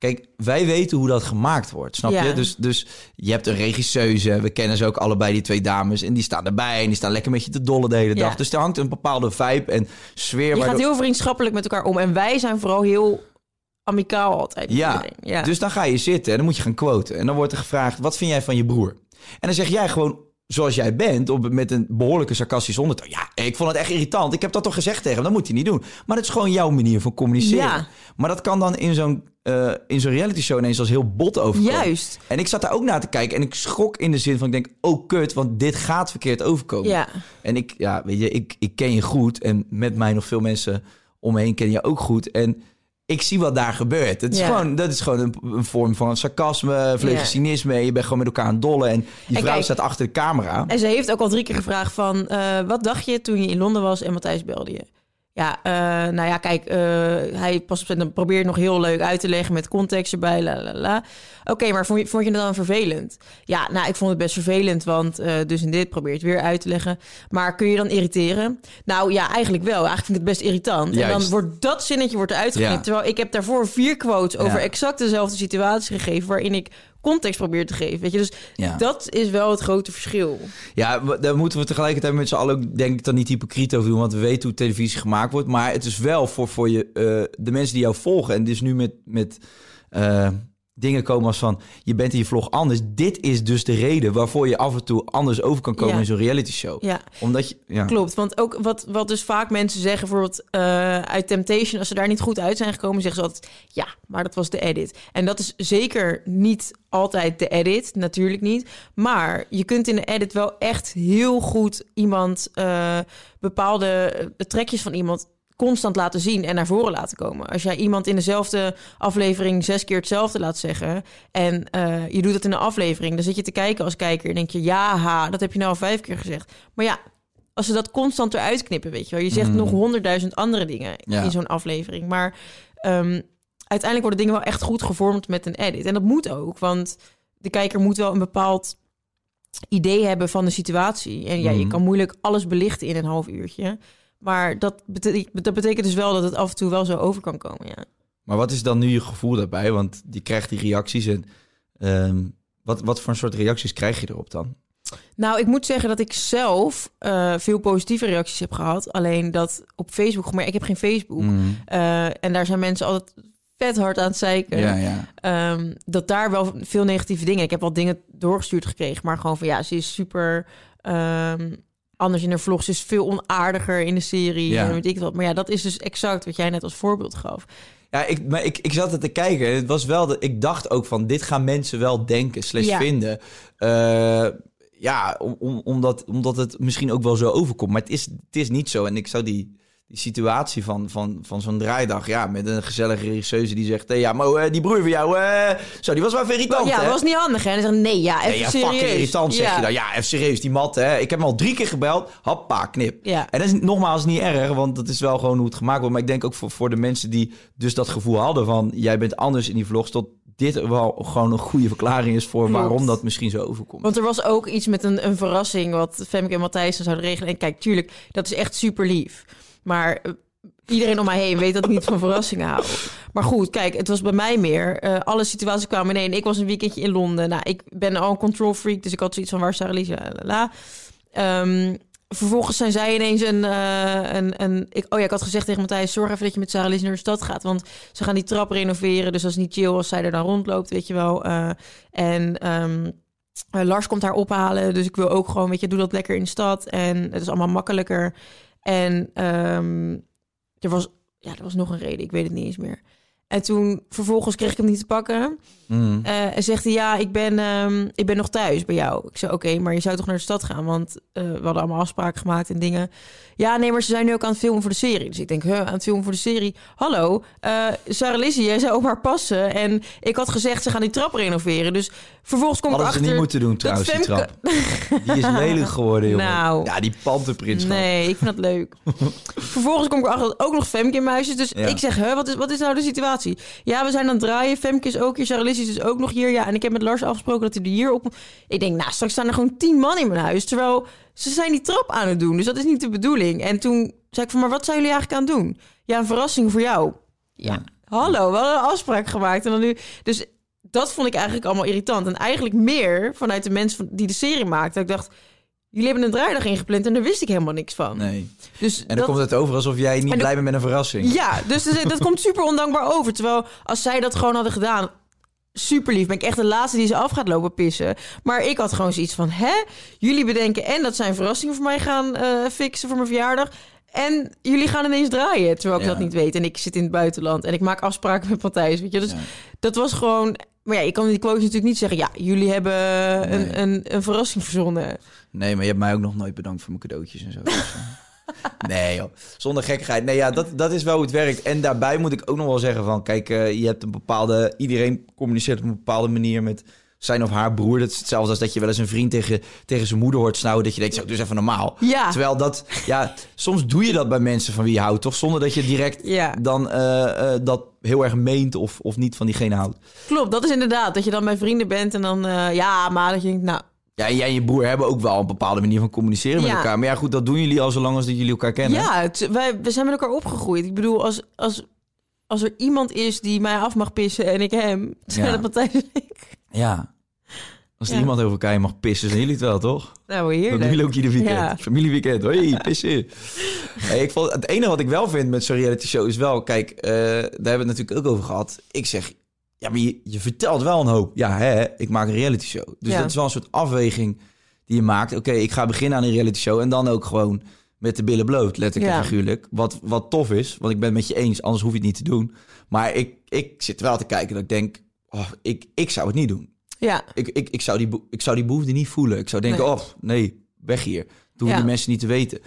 Speaker 3: Kijk, wij weten hoe dat gemaakt wordt, snap
Speaker 2: Ja.
Speaker 3: je? Dus, dus je hebt een regisseuse, we kennen ze ook allebei, die twee dames. En die staan erbij en die staan lekker met je te dollen de hele
Speaker 2: Ja.
Speaker 3: dag. Dus er hangt een bepaalde vibe en sfeer.
Speaker 2: je gaat heel vriendschappelijk met elkaar om. En wij zijn vooral heel amicaal altijd.
Speaker 3: Ja,
Speaker 2: ja.
Speaker 3: dus dan ga je zitten en dan moet je gaan quoten. En dan wordt er gevraagd, wat vind jij van je broer? En dan zeg jij gewoon, zoals jij bent, op, met een behoorlijke sarcastische ondertoon. Ja, ik vond het echt irritant. Ik heb dat toch gezegd tegen hem, dat moet hij niet doen. Maar dat is gewoon jouw manier van communiceren.
Speaker 2: Ja.
Speaker 3: Maar dat kan dan in zo'n eh, in zo'n reality show ineens als heel bot overkomen.
Speaker 2: Juist.
Speaker 3: En ik zat daar ook naar te kijken en ik schrok in de zin van, ik denk, oh kut, want dit gaat verkeerd overkomen.
Speaker 2: Ja.
Speaker 3: En ik, ja, weet je, ik, ik ken je goed. En met mij nog veel mensen om me heen ken je ook goed. En ik zie wat daar gebeurt. Het is
Speaker 2: Ja.
Speaker 3: gewoon, dat is gewoon een, een vorm van sarcasme, vleugje
Speaker 2: Ja.
Speaker 3: cynisme. Je bent gewoon met elkaar aan het dollen. En die
Speaker 2: En
Speaker 3: vrouw
Speaker 2: kijk-
Speaker 3: staat achter de camera.
Speaker 2: En ze heeft ook al drie keer gevraagd van... eh, wat dacht je toen je in Londen was en Matthijs belde je? Ja, eh, nou ja, kijk, eh, hij pas dan probeert nog heel leuk uit te leggen met context erbij, la la la. Oké, maar vond je, vond je het dan vervelend? Ja, nou, ik vond het best vervelend, want eh, dus in dit probeer je het weer uit te leggen. Maar kun je dan irriteren? Nou ja, eigenlijk wel. Eigenlijk vind ik het best irritant. En dan wordt dat zinnetje wordt eruit geknipt.
Speaker 3: Ja.
Speaker 2: Terwijl ik heb daarvoor vier quotes over
Speaker 3: Ja.
Speaker 2: exact dezelfde situatie gegeven, waarin ik context probeer te geven. Weet je, dus
Speaker 3: Ja.
Speaker 2: dat is wel het grote verschil.
Speaker 3: Ja, daar moeten we tegelijkertijd met z'n allen ook, denk ik, dan niet hypocriet over doen. Want we weten hoe televisie gemaakt wordt. Maar het is wel voor, voor je, eh, de mensen die jou volgen. En dus nu met, met eh, dingen komen als van... je bent in je vlog anders. Dit is dus de reden waarvoor je af en toe anders over kan komen
Speaker 2: Ja.
Speaker 3: in zo'n reality show.
Speaker 2: Ja.
Speaker 3: Omdat je... Ja.
Speaker 2: Klopt, want ook wat, wat dus vaak mensen zeggen, bijvoorbeeld eh, uit Temptation, als ze daar niet goed uit zijn gekomen, zeggen ze altijd, ja, maar dat was de edit. En dat is zeker niet altijd de edit, natuurlijk niet. Maar je kunt in de edit wel echt heel goed iemand, eh, bepaalde eh, trekjes van iemand constant laten zien en naar voren laten komen. Als jij iemand in dezelfde aflevering zes keer hetzelfde laat zeggen en eh, je doet het in een aflevering, dan zit je te kijken als kijker en denk je, ja, ha, dat heb je nou al vijf keer gezegd. Maar ja, als ze dat constant eruit knippen, weet je wel. Je zegt nog honderdduizend andere dingen
Speaker 3: Ja.
Speaker 2: in zo'n aflevering. Maar ehm, uiteindelijk worden dingen wel echt goed gevormd met een edit. En dat moet ook, want de kijker moet wel een bepaald idee hebben van de situatie. En ja, je
Speaker 3: Mhm.
Speaker 2: kan moeilijk alles belichten in een half uurtje. Maar dat betekent, dat betekent dus wel dat het af en toe wel zo over kan komen, ja.
Speaker 3: Maar wat is dan nu je gevoel daarbij? Want je krijgt die reacties en... ehm, wat, wat voor een soort reacties krijg je erop dan?
Speaker 2: Nou, ik moet zeggen dat ik zelf eh, veel positieve reacties heb gehad. Alleen dat op Facebook, maar ik heb geen Facebook.
Speaker 3: Mm.
Speaker 2: Eh, en daar zijn mensen altijd vet hard aan het zeiken.
Speaker 3: Ja, ja.
Speaker 2: Ehm, dat daar wel veel negatieve dingen. Ik heb wel dingen doorgestuurd gekregen, maar gewoon van ja, ze is super ehm, anders in haar vlogs. Is veel onaardiger in de serie.
Speaker 3: Ja.
Speaker 2: En weet ik wat. Maar ja, dat is dus exact wat jij net als voorbeeld gaf.
Speaker 3: Ja, ik, maar ik, ik zat er te kijken. en Het was wel dat ik dacht ook van dit gaan mensen wel denken, slash
Speaker 2: Ja.
Speaker 3: vinden. Eh, ja, om, om, omdat, omdat het misschien ook wel zo overkomt. Maar het is, het is niet zo. En ik zou die, die situatie van, van, van zo'n draaidag, ja, met een gezellige regisseuse die zegt: hey, ja, maar eh, die broer van jou, eh, zo, die was wel even irritant.
Speaker 2: ja,
Speaker 3: hè?
Speaker 2: dat was niet handig. Hè? En dan zeggen nee, ja, even
Speaker 3: Nee, ja,
Speaker 2: serieus.
Speaker 3: irritant zeg
Speaker 2: ja.
Speaker 3: je dan. Ja, even serieus, die mat, hè. Ik heb hem al drie keer gebeld. Hoppa, knip.
Speaker 2: Ja.
Speaker 3: En dat is nogmaals niet erg, want dat is wel gewoon hoe het gemaakt wordt. Maar ik denk ook voor, voor de mensen die dus dat gevoel hadden van... jij bent anders in die vlogs, tot dit wel gewoon een goede verklaring is voor
Speaker 2: Klopt.
Speaker 3: waarom dat misschien zo overkomt.
Speaker 2: Want er was ook iets met een, een verrassing wat Femke en Matthijs zouden regelen. En kijk, tuurlijk, dat is echt super lief. Maar eh, iedereen om mij heen weet dat ik niet van verrassingen hou. Maar goed, kijk, het was bij mij meer. eh, alle situaties kwamen ineen. Ik was een weekendje in Londen. Nou, ik ben al een control freak, dus ik had zoiets van waar Sarah Lisa? La. Ehm, vervolgens zijn zij ineens een... eh, een, een ik, oh ja, ik had gezegd tegen Matthijs... zorg even dat je met Sarah naar de stad gaat. Want ze gaan die trap renoveren. Dus dat is niet chill als zij er dan rondloopt, weet je wel. En... ehm, eh, Lars komt haar ophalen, dus ik wil ook gewoon, weet je, doe dat lekker in de stad. En het is allemaal makkelijker. En ehm, er, was, ja, er was nog een reden, ik weet het niet eens meer. En toen, vervolgens kreeg ik hem niet te pakken.
Speaker 3: Mm.
Speaker 2: Eh, en zegt hij, ja, ik ben, ehm, ik ben nog thuis bij jou. Ik zei, oké, maar je zou toch naar de stad gaan? Want eh, we hadden allemaal afspraken gemaakt en dingen. Ja, nee, maar ze zijn nu ook aan het filmen voor de serie. Dus ik denk, huh, aan het filmen voor de serie? Hallo, eh Sarah Lizzie, jij zou op haar passen. En ik had gezegd, ze gaan die trap renoveren. Dus vervolgens kom ik
Speaker 3: Hadden ze niet moeten doen trouwens, die trap. Die is lelijk geworden, jongen.
Speaker 2: Nou.
Speaker 3: Ja, die panterprins.
Speaker 2: Nee, ik vind dat leuk. Vervolgens kom ik erachter dat ook nog Femke in mijn huis is. Dus
Speaker 3: Ja.
Speaker 2: ik zeg, hè, wat is, wat is nou de situatie? Ja, we zijn aan het draaien. Femke is ook hier. Sarah Lizzie is dus ook nog hier. Ja, en ik heb met Lars afgesproken dat hij er hier op... Ik denk, nou, straks staan er gewoon tien man in mijn huis. Terwijl ze zijn die trap aan het doen. Dus dat is niet de bedoeling. En toen zei ik van, maar wat zijn jullie eigenlijk aan het doen? Ja, een verrassing voor jou. Ja, hallo, we hadden een afspraak gemaakt. En dan nu... Dus dat vond ik eigenlijk allemaal irritant. En eigenlijk meer vanuit de mensen die de serie maakten. Dat ik dacht, jullie hebben een draaidag ingepland en daar wist ik helemaal niks van.
Speaker 3: Nee.
Speaker 2: Dus
Speaker 3: En dan
Speaker 2: dat,
Speaker 3: komt het over alsof jij niet
Speaker 2: de-
Speaker 3: blij bent met een verrassing.
Speaker 2: Ja, dus dat, dat komt super ondankbaar over. Terwijl als zij dat gewoon hadden gedaan, super lief. Ben ik echt de laatste die ze af gaat lopen pissen. Maar ik had gewoon zoiets van, hè? Jullie bedenken en dat zijn verrassingen voor mij gaan eh, fixen voor mijn verjaardag. En jullie gaan ineens draaien, terwijl ik
Speaker 3: Ja.
Speaker 2: dat niet weet. En ik zit in het buitenland en ik maak afspraken met Matthijs, weet je. Dus
Speaker 3: Ja.
Speaker 2: dat was gewoon... Maar ja, je kan die quotes natuurlijk niet zeggen... ja, jullie hebben
Speaker 3: Nee.
Speaker 2: een, een, een verrassing verzonnen.
Speaker 3: Nee, maar je hebt mij ook nog nooit bedankt voor mijn cadeautjes en zo. Nee, joh. Zonder gekkigheid. Nee, ja, dat, dat is wel hoe het werkt. En daarbij moet ik ook nog wel zeggen van... Kijk, eh, je hebt een bepaalde... Iedereen communiceert op een bepaalde manier met zijn of haar broer. Dat is hetzelfde als dat je wel eens een vriend tegen, tegen zijn moeder hoort snauwen. Dat je denkt, zo, dus even normaal.
Speaker 2: Ja.
Speaker 3: Terwijl dat... Ja, soms doe je dat bij mensen van wie je houdt, toch? Zonder dat je direct
Speaker 2: Ja.
Speaker 3: dan eh, eh, dat heel erg meent of, of niet van diegene houdt.
Speaker 2: Klopt, dat is inderdaad. Dat je dan bij vrienden bent en dan... ja, maar dat je denkt, nou...
Speaker 3: Ja, jij en je broer hebben ook wel een bepaalde manier van communiceren met
Speaker 2: Ja.
Speaker 3: elkaar. Maar ja, goed, dat doen jullie al zolang als dat jullie elkaar kennen.
Speaker 2: Ja, het- wij, we zijn met elkaar opgegroeid. Ik bedoel, als, als, als er iemand is die mij af mag pissen en ik hem, zijn
Speaker 3: Ja.
Speaker 2: dat Matthijs en ik.
Speaker 3: Ja. Als er
Speaker 2: Ja.
Speaker 3: iemand over elkaar mag pissen, zijn jullie het wel, toch?
Speaker 2: Nou,
Speaker 3: Dat
Speaker 2: heerlijk.
Speaker 3: doen jullie ook ieder weekend.
Speaker 2: Ja.
Speaker 3: Familieweekend. Hoi, pissen. Hey, ik vond, het enige wat ik wel vind met zo'n reality show is wel... Kijk, eh, daar hebben we het natuurlijk ook over gehad. Ik zeg, ja, maar je, je vertelt wel een hoop. Ja, hè, ik maak een reality show. Dus
Speaker 2: Ja.
Speaker 3: dat is wel een soort afweging die je maakt. Oké, ik ga beginnen aan een reality show en dan ook gewoon met de billen bloot, letterlijk
Speaker 2: Ja.
Speaker 3: en figuurlijk. Wat, wat tof is, want ik ben het met je eens, anders hoef je het niet te doen. Maar ik, ik zit wel te kijken dat ik denk, oh, ik, ik zou het niet doen.
Speaker 2: Ja,
Speaker 3: Ik, ik, ik, zou die, ik zou die behoefte niet voelen. Ik zou denken,
Speaker 2: Nee.
Speaker 3: oh, nee, weg hier. Doe
Speaker 2: Ja.
Speaker 3: die mensen niet te weten.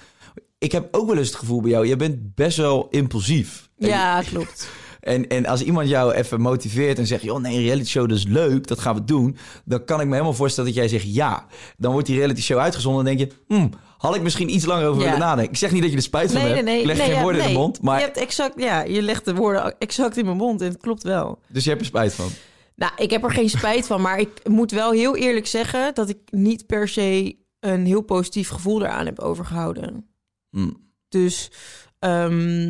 Speaker 3: Ik heb ook wel eens het gevoel bij jou, je bent best wel impulsief.
Speaker 2: Ja, klopt.
Speaker 3: En, en als iemand jou even motiveert en zegt, joh, nee, reality show, dat is leuk, dat gaan we doen. Dan kan ik me helemaal voorstellen dat jij zegt ja. Dan wordt die reality show uitgezonden en denk je, hmm, had ik misschien iets langer over
Speaker 2: Ja.
Speaker 3: willen nadenken. Ik zeg niet dat je er spijt van
Speaker 2: Nee, nee,
Speaker 3: hebt.
Speaker 2: nee.
Speaker 3: Ik leg geen
Speaker 2: ja,
Speaker 3: woorden in de mond, maar
Speaker 2: Je hebt exact, ja, je legt de woorden exact in mijn mond en het klopt wel.
Speaker 3: dus je hebt er spijt van.
Speaker 2: Nou, ik heb er geen spijt van, maar ik moet wel heel eerlijk zeggen dat ik niet per se een heel positief gevoel eraan heb overgehouden.
Speaker 3: Hmm.
Speaker 2: Dus ehm,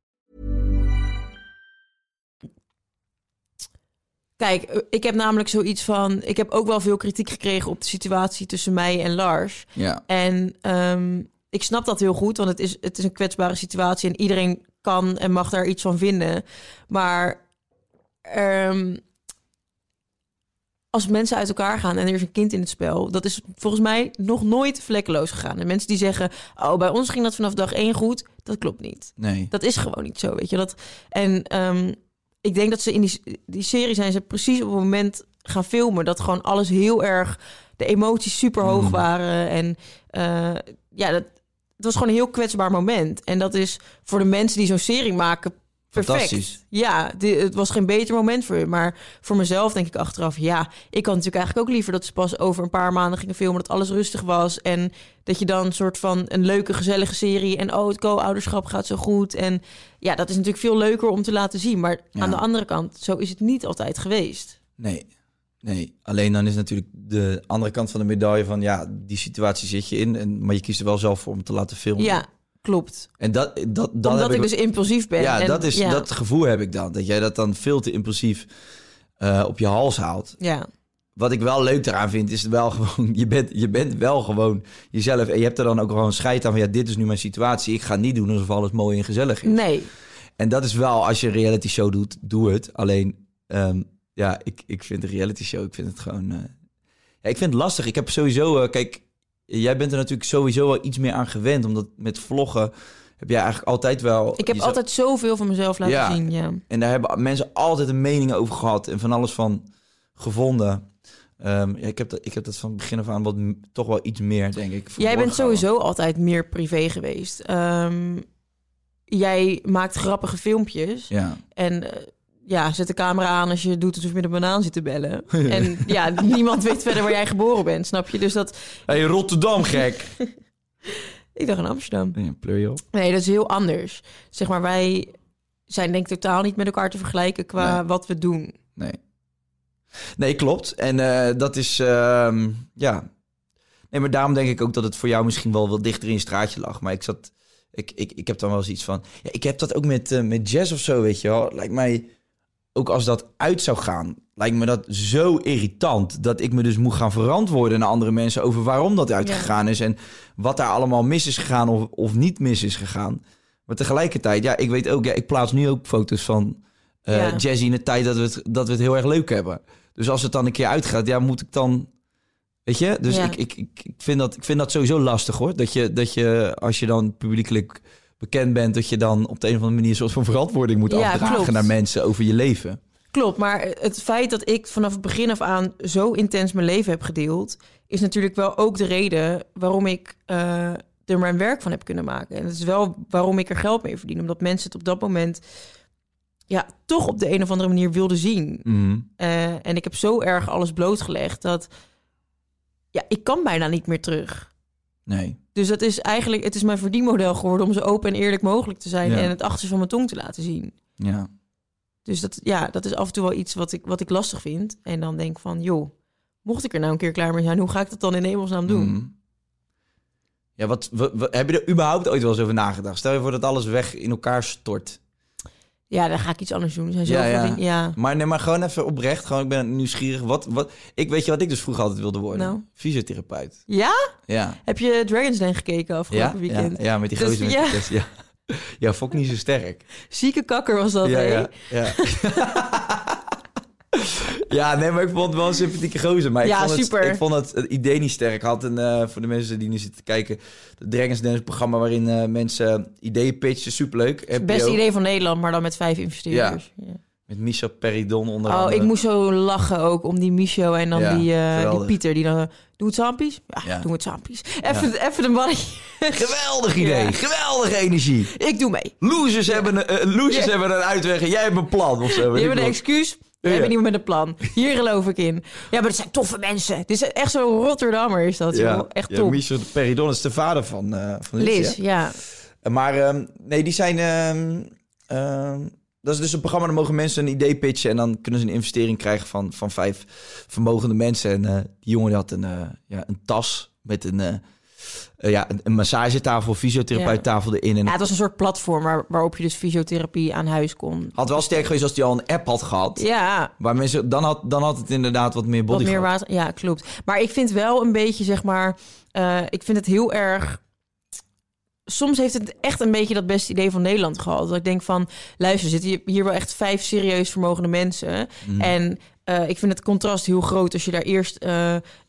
Speaker 2: Kijk, eh, ik heb namelijk zoiets van... Ik heb ook wel veel kritiek gekregen op de situatie tussen mij en Lars.
Speaker 3: Ja.
Speaker 2: En ehm, ik snap dat heel goed, want het is, het is een kwetsbare situatie... en iedereen kan en mag daar iets van vinden. Maar ehm, als mensen uit elkaar gaan en er is een kind in het spel... dat is volgens mij nog nooit vlekkeloos gegaan. En mensen die zeggen, oh, bij ons ging dat vanaf dag één goed... dat klopt niet.
Speaker 3: Nee.
Speaker 2: Dat is gewoon niet zo, weet je. Dat, en ehm, ik denk dat ze in die, die serie zijn ze precies op het moment gaan filmen... dat gewoon alles heel erg... de emoties super hoog
Speaker 3: Mm.
Speaker 2: waren. En eh, ja, dat, het was gewoon een heel kwetsbaar moment. En dat is voor de mensen die zo'n serie maken perfect.
Speaker 3: Fantastisch.
Speaker 2: Ja, het was geen beter moment voor je. Maar voor mezelf denk ik achteraf... ja, ik had natuurlijk eigenlijk ook liever... dat ze pas over een paar maanden gingen filmen... dat alles rustig was. En dat je dan een soort van een leuke, gezellige serie... en oh, het co-ouderschap gaat zo goed. En ja, dat is natuurlijk veel leuker om te laten zien. Maar
Speaker 3: Ja.
Speaker 2: aan de andere kant, zo is het niet altijd geweest.
Speaker 3: Nee. Nee. Alleen dan is natuurlijk de andere kant van de medaille van... ja, die situatie zit je in, en, maar je kiest er wel zelf voor om te laten filmen.
Speaker 2: Ja, klopt.
Speaker 3: En dat, dat, dat
Speaker 2: Omdat
Speaker 3: heb
Speaker 2: ik dus impulsief ben.
Speaker 3: Ja,
Speaker 2: En
Speaker 3: dat, is,
Speaker 2: ja,
Speaker 3: dat gevoel heb ik dan. Dat jij dat dan veel te impulsief eh, op je hals haalt.
Speaker 2: Ja,
Speaker 3: Wat ik wel leuk eraan vind, is wel gewoon... Je bent, je bent wel gewoon jezelf. En je hebt er dan ook gewoon scheid aan van... ja, dit is nu mijn situatie. Ik ga niet doen alsof alles mooi en gezellig is.
Speaker 2: nee.
Speaker 3: En dat is wel, als je een reality show doet, doe het. Alleen, ehm, ja, ik, ik vind de reality show, ik vind het gewoon... eh, ja, ik vind het lastig. Ik heb sowieso, eh, kijk, jij bent er natuurlijk sowieso wel iets meer aan gewend. Omdat met vloggen heb jij eigenlijk altijd wel...
Speaker 2: Ik heb altijd zoveel van mezelf laten
Speaker 3: Ja.
Speaker 2: zien. Ja.
Speaker 3: En daar hebben mensen altijd een mening over gehad en van alles van gevonden. Ehm, ja, ik, heb dat, ik heb dat van begin af aan wat toch wel iets meer, denk ik.
Speaker 2: Jij bent sowieso altijd meer privé geweest. Ehm, jij maakt grappige filmpjes.
Speaker 3: gehouden.
Speaker 2: En eh, ja, zet de camera aan als je doet alsof je met een banaan zit te bellen. en ja, niemand weet verder waar jij geboren bent, snap je? Dus dat...
Speaker 3: Hey, Rotterdam, gek!
Speaker 2: Ik dacht in Amsterdam.
Speaker 3: ja, pleur je op.
Speaker 2: Nee, dat is heel anders. Zeg maar, wij zijn denk ik totaal niet met elkaar te vergelijken qua
Speaker 3: Nee.
Speaker 2: wat we doen.
Speaker 3: Nee. Nee, klopt. En eh, dat is, ehm, ja. Nee, maar daarom denk ik ook dat het voor jou misschien wel wat dichter in je straatje lag. Maar ik zat, ik, ik, ik heb dan wel eens iets van, ja, ik heb dat ook met, eh, met jazz of zo, weet je wel. Lijkt mij, ook als dat uit zou gaan, lijkt me dat zo irritant. Dat ik me dus moet gaan verantwoorden naar andere mensen over waarom dat uitgegaan is. En wat daar allemaal mis is gegaan of, of niet mis is gegaan. Maar tegelijkertijd, ja, ik weet ook, ja, ik plaats nu ook foto's van
Speaker 2: Ja.
Speaker 3: Jazzy in de tijd dat we, het, dat we het heel erg leuk hebben. Dus als het dan een keer uitgaat, ja, moet ik dan... Weet je? Dus
Speaker 2: Ja.
Speaker 3: ik, ik, ik, vind dat, ik vind dat sowieso lastig, hoor. Dat je, dat je, als je dan publiekelijk bekend bent... dat je dan op de een of andere manier... een soort van verantwoording moet
Speaker 2: Ja,
Speaker 3: afdragen
Speaker 2: klopt.
Speaker 3: naar mensen over je leven.
Speaker 2: Klopt, maar het feit dat ik vanaf het begin af aan zo intens mijn leven heb gedeeld, is natuurlijk wel ook de reden waarom ik eh, er mijn werk van heb kunnen maken. En het is wel waarom ik er geld mee verdien, omdat mensen het op dat moment ja, toch op de een of andere manier wilden zien.
Speaker 3: Mhm.
Speaker 2: Eh, en ik heb zo erg alles blootgelegd dat ja, ik kan bijna niet meer terug.
Speaker 3: Nee.
Speaker 2: Dus dat is eigenlijk, het is mijn verdienmodel geworden om zo open en eerlijk mogelijk te zijn
Speaker 3: Ja.
Speaker 2: en het achterste van mijn tong te laten zien.
Speaker 3: Ja.
Speaker 2: Dus dat, ja, dat is af en toe wel iets wat ik, wat ik lastig vind. En dan denk van, joh, mocht ik er nou een keer klaar mee zijn, hoe ga ik dat dan in hemelsnaam doen?
Speaker 3: Mhm. Ja, wat, wat, wat- heb je er überhaupt ooit wel eens over nagedacht? Stel je voor dat alles weg in elkaar stort.
Speaker 2: Ja, dan ga ik iets anders doen. Er zijn
Speaker 3: Ja,
Speaker 2: zoveel
Speaker 3: ja.
Speaker 2: dingen. Ja.
Speaker 3: Maar nee, maar gewoon even oprecht. Gewoon, ik ben nieuwsgierig. Wat, wat, ik weet je wat ik dus vroeger altijd wilde worden?
Speaker 2: Nou?
Speaker 3: Fysiotherapeut.
Speaker 2: ja?
Speaker 3: Ja.
Speaker 2: Heb je Dragon's Den gekeken
Speaker 3: Ja,
Speaker 2: afgelopen
Speaker 3: ja,
Speaker 2: weekend?
Speaker 3: ja, met die
Speaker 2: Dus
Speaker 3: gozer
Speaker 2: ja.
Speaker 3: ja. Ja, vond ik niet zo sterk.
Speaker 2: Zieke kakker was dat,
Speaker 3: ja,
Speaker 2: hè?
Speaker 3: ja, ja. ja, nee, maar ik vond het wel een sympathieke gozer. Maar
Speaker 2: Ja,
Speaker 3: ik, vond
Speaker 2: super.
Speaker 3: Het, ik vond het, het idee niet sterk. Ik had een, eh, voor de mensen die nu zitten te kijken... het Dragons Dance programma waarin eh, mensen ideeën pitchen. Superleuk.
Speaker 2: Het beste idee van Nederland, maar dan met vijf investeerders. Ja.
Speaker 3: Met Michel Peridon onder
Speaker 2: Oh,
Speaker 3: andere.
Speaker 2: ik moest zo lachen ook om die Micho en dan
Speaker 3: Ja,
Speaker 2: die, eh, die. Pieter. Die dan, doe het saampies? Ja,
Speaker 3: Ja.
Speaker 2: doe het saampies. Even, even de mannetje.
Speaker 3: Geweldig idee. Geweldige energie.
Speaker 2: Ik doe mee.
Speaker 3: Losers, hebben, een, losers hebben een uitweg en jij hebt een plan of zo.
Speaker 2: Die hebben een excuus. We
Speaker 3: Ja.
Speaker 2: hebben niet met een plan. Hier geloof ik in. Ja, maar het zijn toffe mensen. Dit is echt zo'n Rotterdammer is dat. joh. Echt
Speaker 3: ja,
Speaker 2: top.
Speaker 3: Michel Peridon is de vader van, eh van Liz.
Speaker 2: Liz,
Speaker 3: ja.
Speaker 2: ja.
Speaker 3: Maar ehm, nee, die zijn... ehm, Ehm, dat is dus een programma, dan mogen mensen een idee pitchen... en dan kunnen ze een investering krijgen van, van vijf vermogende mensen. En eh, die jongen die had een, eh, ja, een tas met een, eh, ja, een, massagetafel, fysiotherapeuttafel erin. En
Speaker 2: Ja, het was een soort platform waar, waarop je dus fysiotherapie aan huis kon.
Speaker 3: had wel sterk geweest als die al een app had gehad.
Speaker 2: Ja,
Speaker 3: Waar mensen, dan, had, dan had het inderdaad wat meer
Speaker 2: wat
Speaker 3: body
Speaker 2: meer
Speaker 3: gehad.
Speaker 2: water. Ja, klopt. Maar ik vind wel een beetje, zeg maar, eh, ik vind het heel erg. Soms heeft het echt een beetje dat beste idee van Nederland gehad. Dat ik denk van, luister, er zitten hier- wel echt vijf serieus vermogende mensen.
Speaker 3: Mhm.
Speaker 2: En eh, ik vind het contrast heel groot als je daar eerst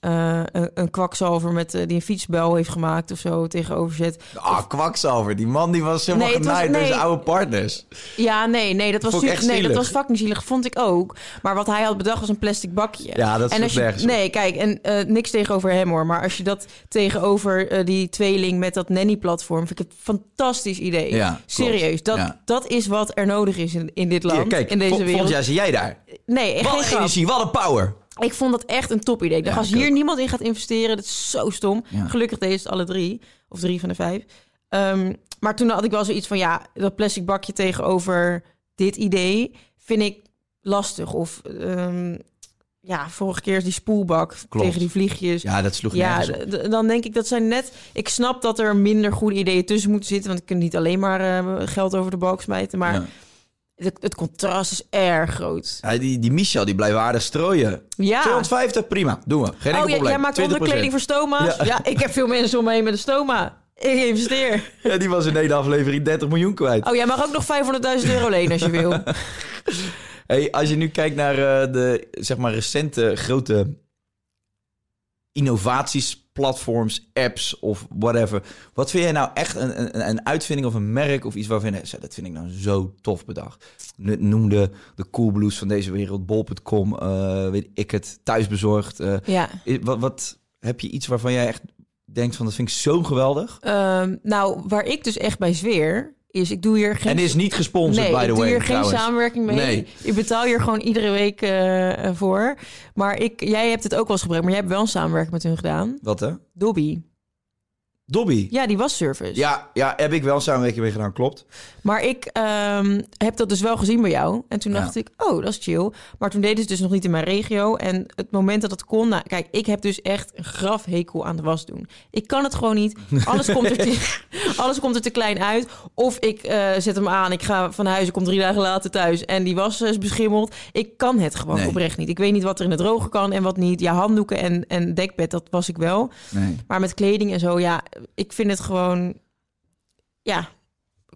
Speaker 2: eh, een, een kwakzalver met eh, die een fietsbel heeft gemaakt of zo tegenover zet.
Speaker 3: Ah, kwakzalver. Die man die was helemaal
Speaker 2: Nee,
Speaker 3: genaaid door zijn oude partners.
Speaker 2: Ja, nee, nee, dat was,
Speaker 3: echt
Speaker 2: nee, dat
Speaker 3: zielig.
Speaker 2: was fucking zielig. Vond ik ook. Maar wat hij had bedacht was een plastic bakje.
Speaker 3: Ja, dat
Speaker 2: je,
Speaker 3: nergens.
Speaker 2: Nee, kijk, en eh, niks tegenover hem hoor. Maar als je dat tegenover die tweeling met dat nanny-platform... vind ik het een fantastisch idee.
Speaker 3: Ja.
Speaker 2: Serieus, dat,
Speaker 3: Ja.
Speaker 2: dat is wat er nodig is in, in dit land,
Speaker 3: Hier, kijk,
Speaker 2: in deze wereld.
Speaker 3: jaar zie jij daar.
Speaker 2: Nee, echt
Speaker 3: Wat
Speaker 2: geen
Speaker 3: energie, wat een power.
Speaker 2: Ik vond dat echt een top idee. Ik dacht,
Speaker 3: Ja,
Speaker 2: als hier
Speaker 3: ook.
Speaker 2: niemand in gaat investeren, dat is zo stom.
Speaker 3: Ja.
Speaker 2: Gelukkig deden ze het alle drie. Of drie van de vijf. Ehm, maar toen had ik wel zoiets van, ja, dat plastic bakje tegenover dit idee vind ik lastig. Of ehm, ja, vorige keer is die spoelbak
Speaker 3: Klopt.
Speaker 2: tegen die vliegjes.
Speaker 3: Ja, dat sloeg
Speaker 2: Ja, dan denk ik dat zijn net. Ik snap dat er minder goede ideeën tussen moeten zitten. Want ik kan niet alleen maar eh, geld over de balk smijten. Maar
Speaker 3: Ja.
Speaker 2: Het, het contrast is erg groot.
Speaker 3: Ja, die, die Michel, die blijft aardig strooien.
Speaker 2: Ja.
Speaker 3: 250, prima. Doen we. Geen enkel
Speaker 2: Oh, jij,
Speaker 3: probleem.
Speaker 2: jij maakt
Speaker 3: 20%.
Speaker 2: onderkleding voor stoma's?
Speaker 3: Ja.
Speaker 2: Ja. ik heb veel mensen om me heen met een stoma. Ik investeer.
Speaker 3: Ja, die was in één aflevering 30 miljoen kwijt.
Speaker 2: Oh, jij mag ook nog 500.000 euro lenen als je wil.
Speaker 3: Hey, als je nu kijkt naar eh, de zeg maar, recente grote innovaties, platforms, apps of whatever. Wat vind jij nou echt een, een, een uitvinding of een merk of iets waarvan je dat vind ik nou zo tof bedacht. Nu- Noem de, de Coolblues van deze wereld, bol.com, eh, weet ik het, thuisbezorgd. eh.
Speaker 2: Ja.
Speaker 3: Wat, wat heb je iets waarvan jij echt denkt van dat vind ik zo geweldig?
Speaker 2: Ehm, nou, waar ik dus echt bij zweer, is ik doe hier geen...
Speaker 3: En is niet gesponsord,
Speaker 2: nee,
Speaker 3: by the
Speaker 2: ik
Speaker 3: way.
Speaker 2: doe hier geen samenwerking mee.
Speaker 3: Nee.
Speaker 2: Ik betaal hier gewoon iedere week eh, voor. Maar ik, jij hebt het ook wel eens gebruikt, maar jij hebt wel een samenwerking met hun gedaan.
Speaker 3: Wat hè?
Speaker 2: Dobby.
Speaker 3: Dobby.
Speaker 2: Ja, die was service.
Speaker 3: Ja, ja, heb ik wel een samenwerking mee gedaan, klopt.
Speaker 2: Maar ik ehm, heb dat dus wel gezien bij jou. En toen
Speaker 3: Ja.
Speaker 2: dacht ik, oh, dat is chill. Maar toen deden ze dus nog niet in mijn regio. En het moment dat het kon... Nou, kijk, ik heb dus echt een grafhekel aan de was doen. Ik kan het gewoon niet. Alles komt er te, alles komt er te klein uit. Of ik eh, zet hem aan, ik ga van huis, ik kom drie dagen later thuis... en die was is beschimmeld. Ik kan het gewoon
Speaker 3: Nee.
Speaker 2: oprecht niet. Ik weet niet wat er in het drogen kan en wat niet. Ja, handdoeken en, en dekbed, dat was ik wel.
Speaker 3: Nee.
Speaker 2: Maar met kleding en zo, ja, ik vind het gewoon... Ja,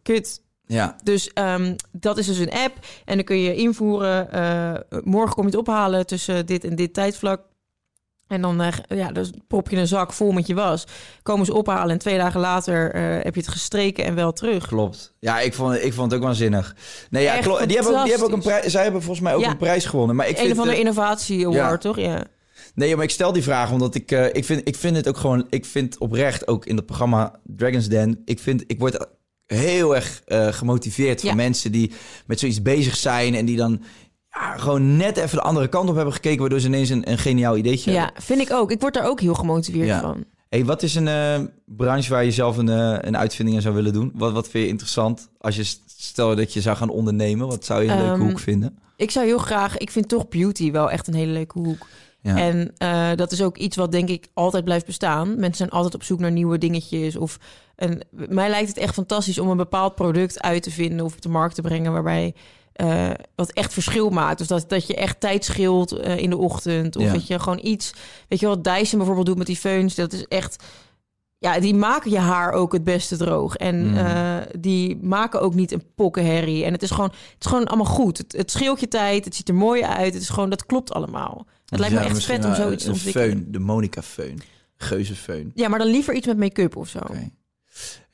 Speaker 2: kut.
Speaker 3: Ja,
Speaker 2: Dus ehm, dat is dus een app. En dan kun je invoeren. eh, morgen kom je het ophalen tussen dit en dit tijdvlak. En dan eh, ja, dus prop je een zak vol met je was. Komen ze ophalen en twee dagen later eh, heb je het gestreken en wel terug.
Speaker 3: klopt. Ja, ik vond, ik vond het ook waanzinnig. Nee, ja. Die hebben, ook, die hebben ook een prijs. Zij hebben volgens mij ook
Speaker 2: Ja.
Speaker 3: een prijs gewonnen. Maar ik
Speaker 2: een
Speaker 3: vind,
Speaker 2: andere
Speaker 3: eh,
Speaker 2: innovatie award, toch? Ja.
Speaker 3: Nee, maar ik stel die vraag omdat ik, eh, ik, vind, ik vind het ook gewoon... Ik vind oprecht ook in het programma Dragon's Den... Ik, vind, ik word heel erg eh, gemotiveerd van
Speaker 2: Ja.
Speaker 3: mensen die met zoiets bezig zijn... en die dan ja, gewoon net even de andere kant op hebben gekeken... waardoor ze ineens een, een geniaal ideetje
Speaker 2: ja,
Speaker 3: hebben.
Speaker 2: vind ik ook. Ik word daar ook heel gemotiveerd
Speaker 3: Ja.
Speaker 2: van.
Speaker 3: Hey, wat is een eh, branche waar je zelf een, een uitvinding in zou willen doen? Wat, wat vind je interessant als je st- stel dat je zou gaan ondernemen? Wat zou je een leuke
Speaker 2: Ehm,
Speaker 3: hoek vinden?
Speaker 2: Ik zou heel graag... Ik vind toch beauty wel echt een hele leuke hoek.
Speaker 3: Ja.
Speaker 2: En eh, dat is ook iets wat denk ik altijd blijft bestaan. Mensen zijn altijd op zoek naar nieuwe dingetjes. Of een, mij lijkt het echt fantastisch om een bepaald product uit te vinden of op de markt te brengen waarbij eh, wat echt verschil maakt. Dus dat, dat je echt tijd scheelt eh, in de ochtend. Of
Speaker 3: Ja.
Speaker 2: dat je gewoon iets. Weet je wat Dyson bijvoorbeeld doet met die feuns. Dat is echt. Ja, die maken je haar ook het beste droog. En
Speaker 3: Mm.
Speaker 2: eh, die maken ook niet een pokkenherrie. En het is gewoon, het is gewoon allemaal goed. Het, het scheelt je tijd. Het ziet er mooi uit. Het is gewoon, dat klopt allemaal. Het lijkt me
Speaker 3: Ja,
Speaker 2: echt vet om zoiets te
Speaker 3: een
Speaker 2: ontwikkelen.
Speaker 3: De Monica Föhn. Geuzenfeun.
Speaker 2: Ja, maar dan liever iets met make-up of zo.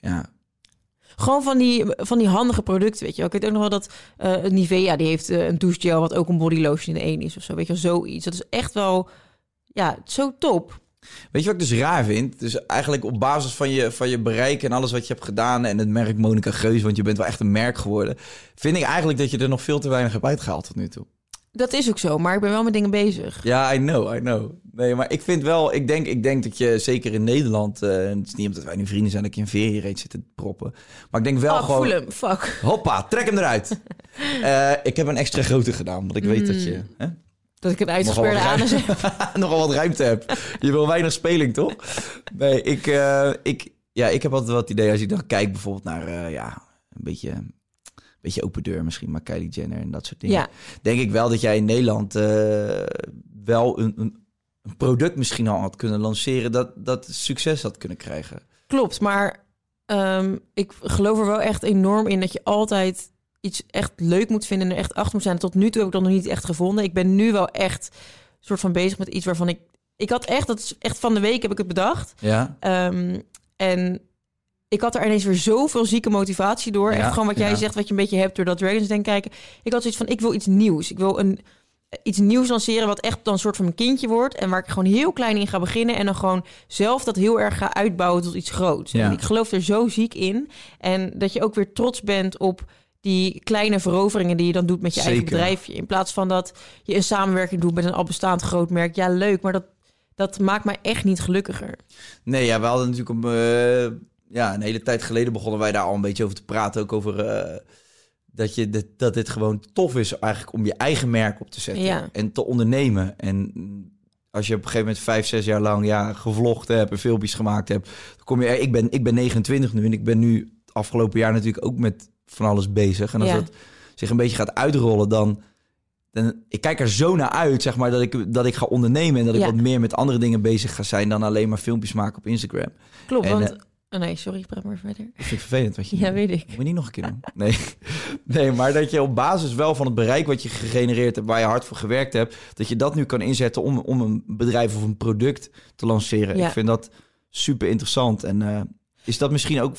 Speaker 3: Ja.
Speaker 2: Gewoon van die, van die handige producten, weet je wel. Ik weet ook nog wel dat eh, Nivea, die heeft eh, een douchegel... wat ook een body lotion in één is of zo. Weet je wel, zoiets. Dat is echt wel, ja, zo top.
Speaker 3: Weet je wat ik dus raar vind? Dus eigenlijk op basis van je, van je bereik en alles wat je hebt gedaan... en het merk Monica Geus, want je bent wel echt een merk geworden... vind ik eigenlijk dat je er nog veel te weinig hebt uitgehaald tot nu toe.
Speaker 2: Dat is ook zo, maar ik ben wel met dingen bezig.
Speaker 3: Ja, I know, I know. Nee, maar ik vind wel, ik denk, ik denk dat je zeker in Nederland, eh, het is niet omdat wij nu vrienden zijn dat ik je een veer hierheen zit te proppen, maar ik denk wel
Speaker 2: Oh,
Speaker 3: gewoon,
Speaker 2: voel hem. Fuck.
Speaker 3: hoppa, trek hem eruit. Eh, ik heb een extra grote gedaan, omdat ik weet dat je hè,
Speaker 2: Dat ik een
Speaker 3: wat
Speaker 2: anus heb.
Speaker 3: nogal wat ruimte hebt. Je wil weinig speling, toch? Nee, ik, eh, ik, ja, ik heb altijd het idee als ik dan kijk bijvoorbeeld naar, eh, ja, een beetje, een beetje open deur misschien, maar Kylie Jenner en dat soort dingen.
Speaker 2: Ja,
Speaker 3: denk ik wel dat jij in Nederland eh, wel een, een, een product misschien al had kunnen lanceren dat, dat succes had kunnen krijgen.
Speaker 2: klopt. Maar ehm, ik geloof er wel echt enorm in dat je altijd iets echt leuk moet vinden en er echt achter moet zijn. Tot nu toe heb ik dat nog niet echt gevonden. Ik ben nu wel echt soort van bezig met iets waarvan ik... Ik had echt, dat is echt van de week heb ik het bedacht.
Speaker 3: Ja,
Speaker 2: Ehm, en ik had er ineens weer zoveel zieke motivatie door.
Speaker 3: Ja,
Speaker 2: Echt gewoon wat jij
Speaker 3: ja.
Speaker 2: zegt, wat je een beetje hebt door dat Dragons Den kijken. Ik had zoiets van, ik wil iets nieuws. Ik wil een, iets nieuws lanceren wat echt dan een soort van mijn kindje wordt. En waar ik gewoon heel klein in ga beginnen. En dan gewoon zelf dat heel erg ga uitbouwen tot iets groots.
Speaker 3: Ja.
Speaker 2: En ik geloof er zo ziek in. En dat je ook weer trots bent op die kleine veroveringen die je dan doet met je eigen bedrijfje. In plaats van dat je een samenwerking doet met een al bestaand groot merk. Ja, leuk, maar dat, dat maakt mij echt niet gelukkiger.
Speaker 3: nee, ja, we hadden natuurlijk om, eh, ja, een hele tijd geleden begonnen wij daar al een beetje over te praten. Ook over eh, dat, je dit, dat dit gewoon tof is eigenlijk om je eigen merk op te zetten
Speaker 2: Ja.
Speaker 3: en te ondernemen. En als je op een gegeven moment vijf, zes jaar lang ja, gevlogd hebt en filmpjes gemaakt hebt, dan kom je. Ik ben, ik ben 29 nu en ik ben nu het afgelopen jaar natuurlijk ook met van alles bezig. En als
Speaker 2: Ja.
Speaker 3: dat zich een beetje gaat uitrollen, dan. dan ik kijk er zo naar uit, zeg maar, dat ik, dat ik ga ondernemen en dat ik
Speaker 2: Ja.
Speaker 3: wat meer met andere dingen bezig ga zijn dan alleen maar filmpjes maken op Instagram.
Speaker 2: Klopt,
Speaker 3: En,
Speaker 2: want...
Speaker 3: eh,
Speaker 2: oh nee, sorry, praat maar verder.
Speaker 3: Dat vind ik vervelend wat je
Speaker 2: Ja, weet ik.
Speaker 3: moet je niet nog een keer doen. Nee. nee, maar dat je op basis wel van het bereik wat je gegenereerd hebt, waar je hard voor gewerkt hebt, dat je dat nu kan inzetten om, om een bedrijf of een product te lanceren.
Speaker 2: Ja.
Speaker 3: Ik vind dat super interessant. En eh, is dat misschien ook.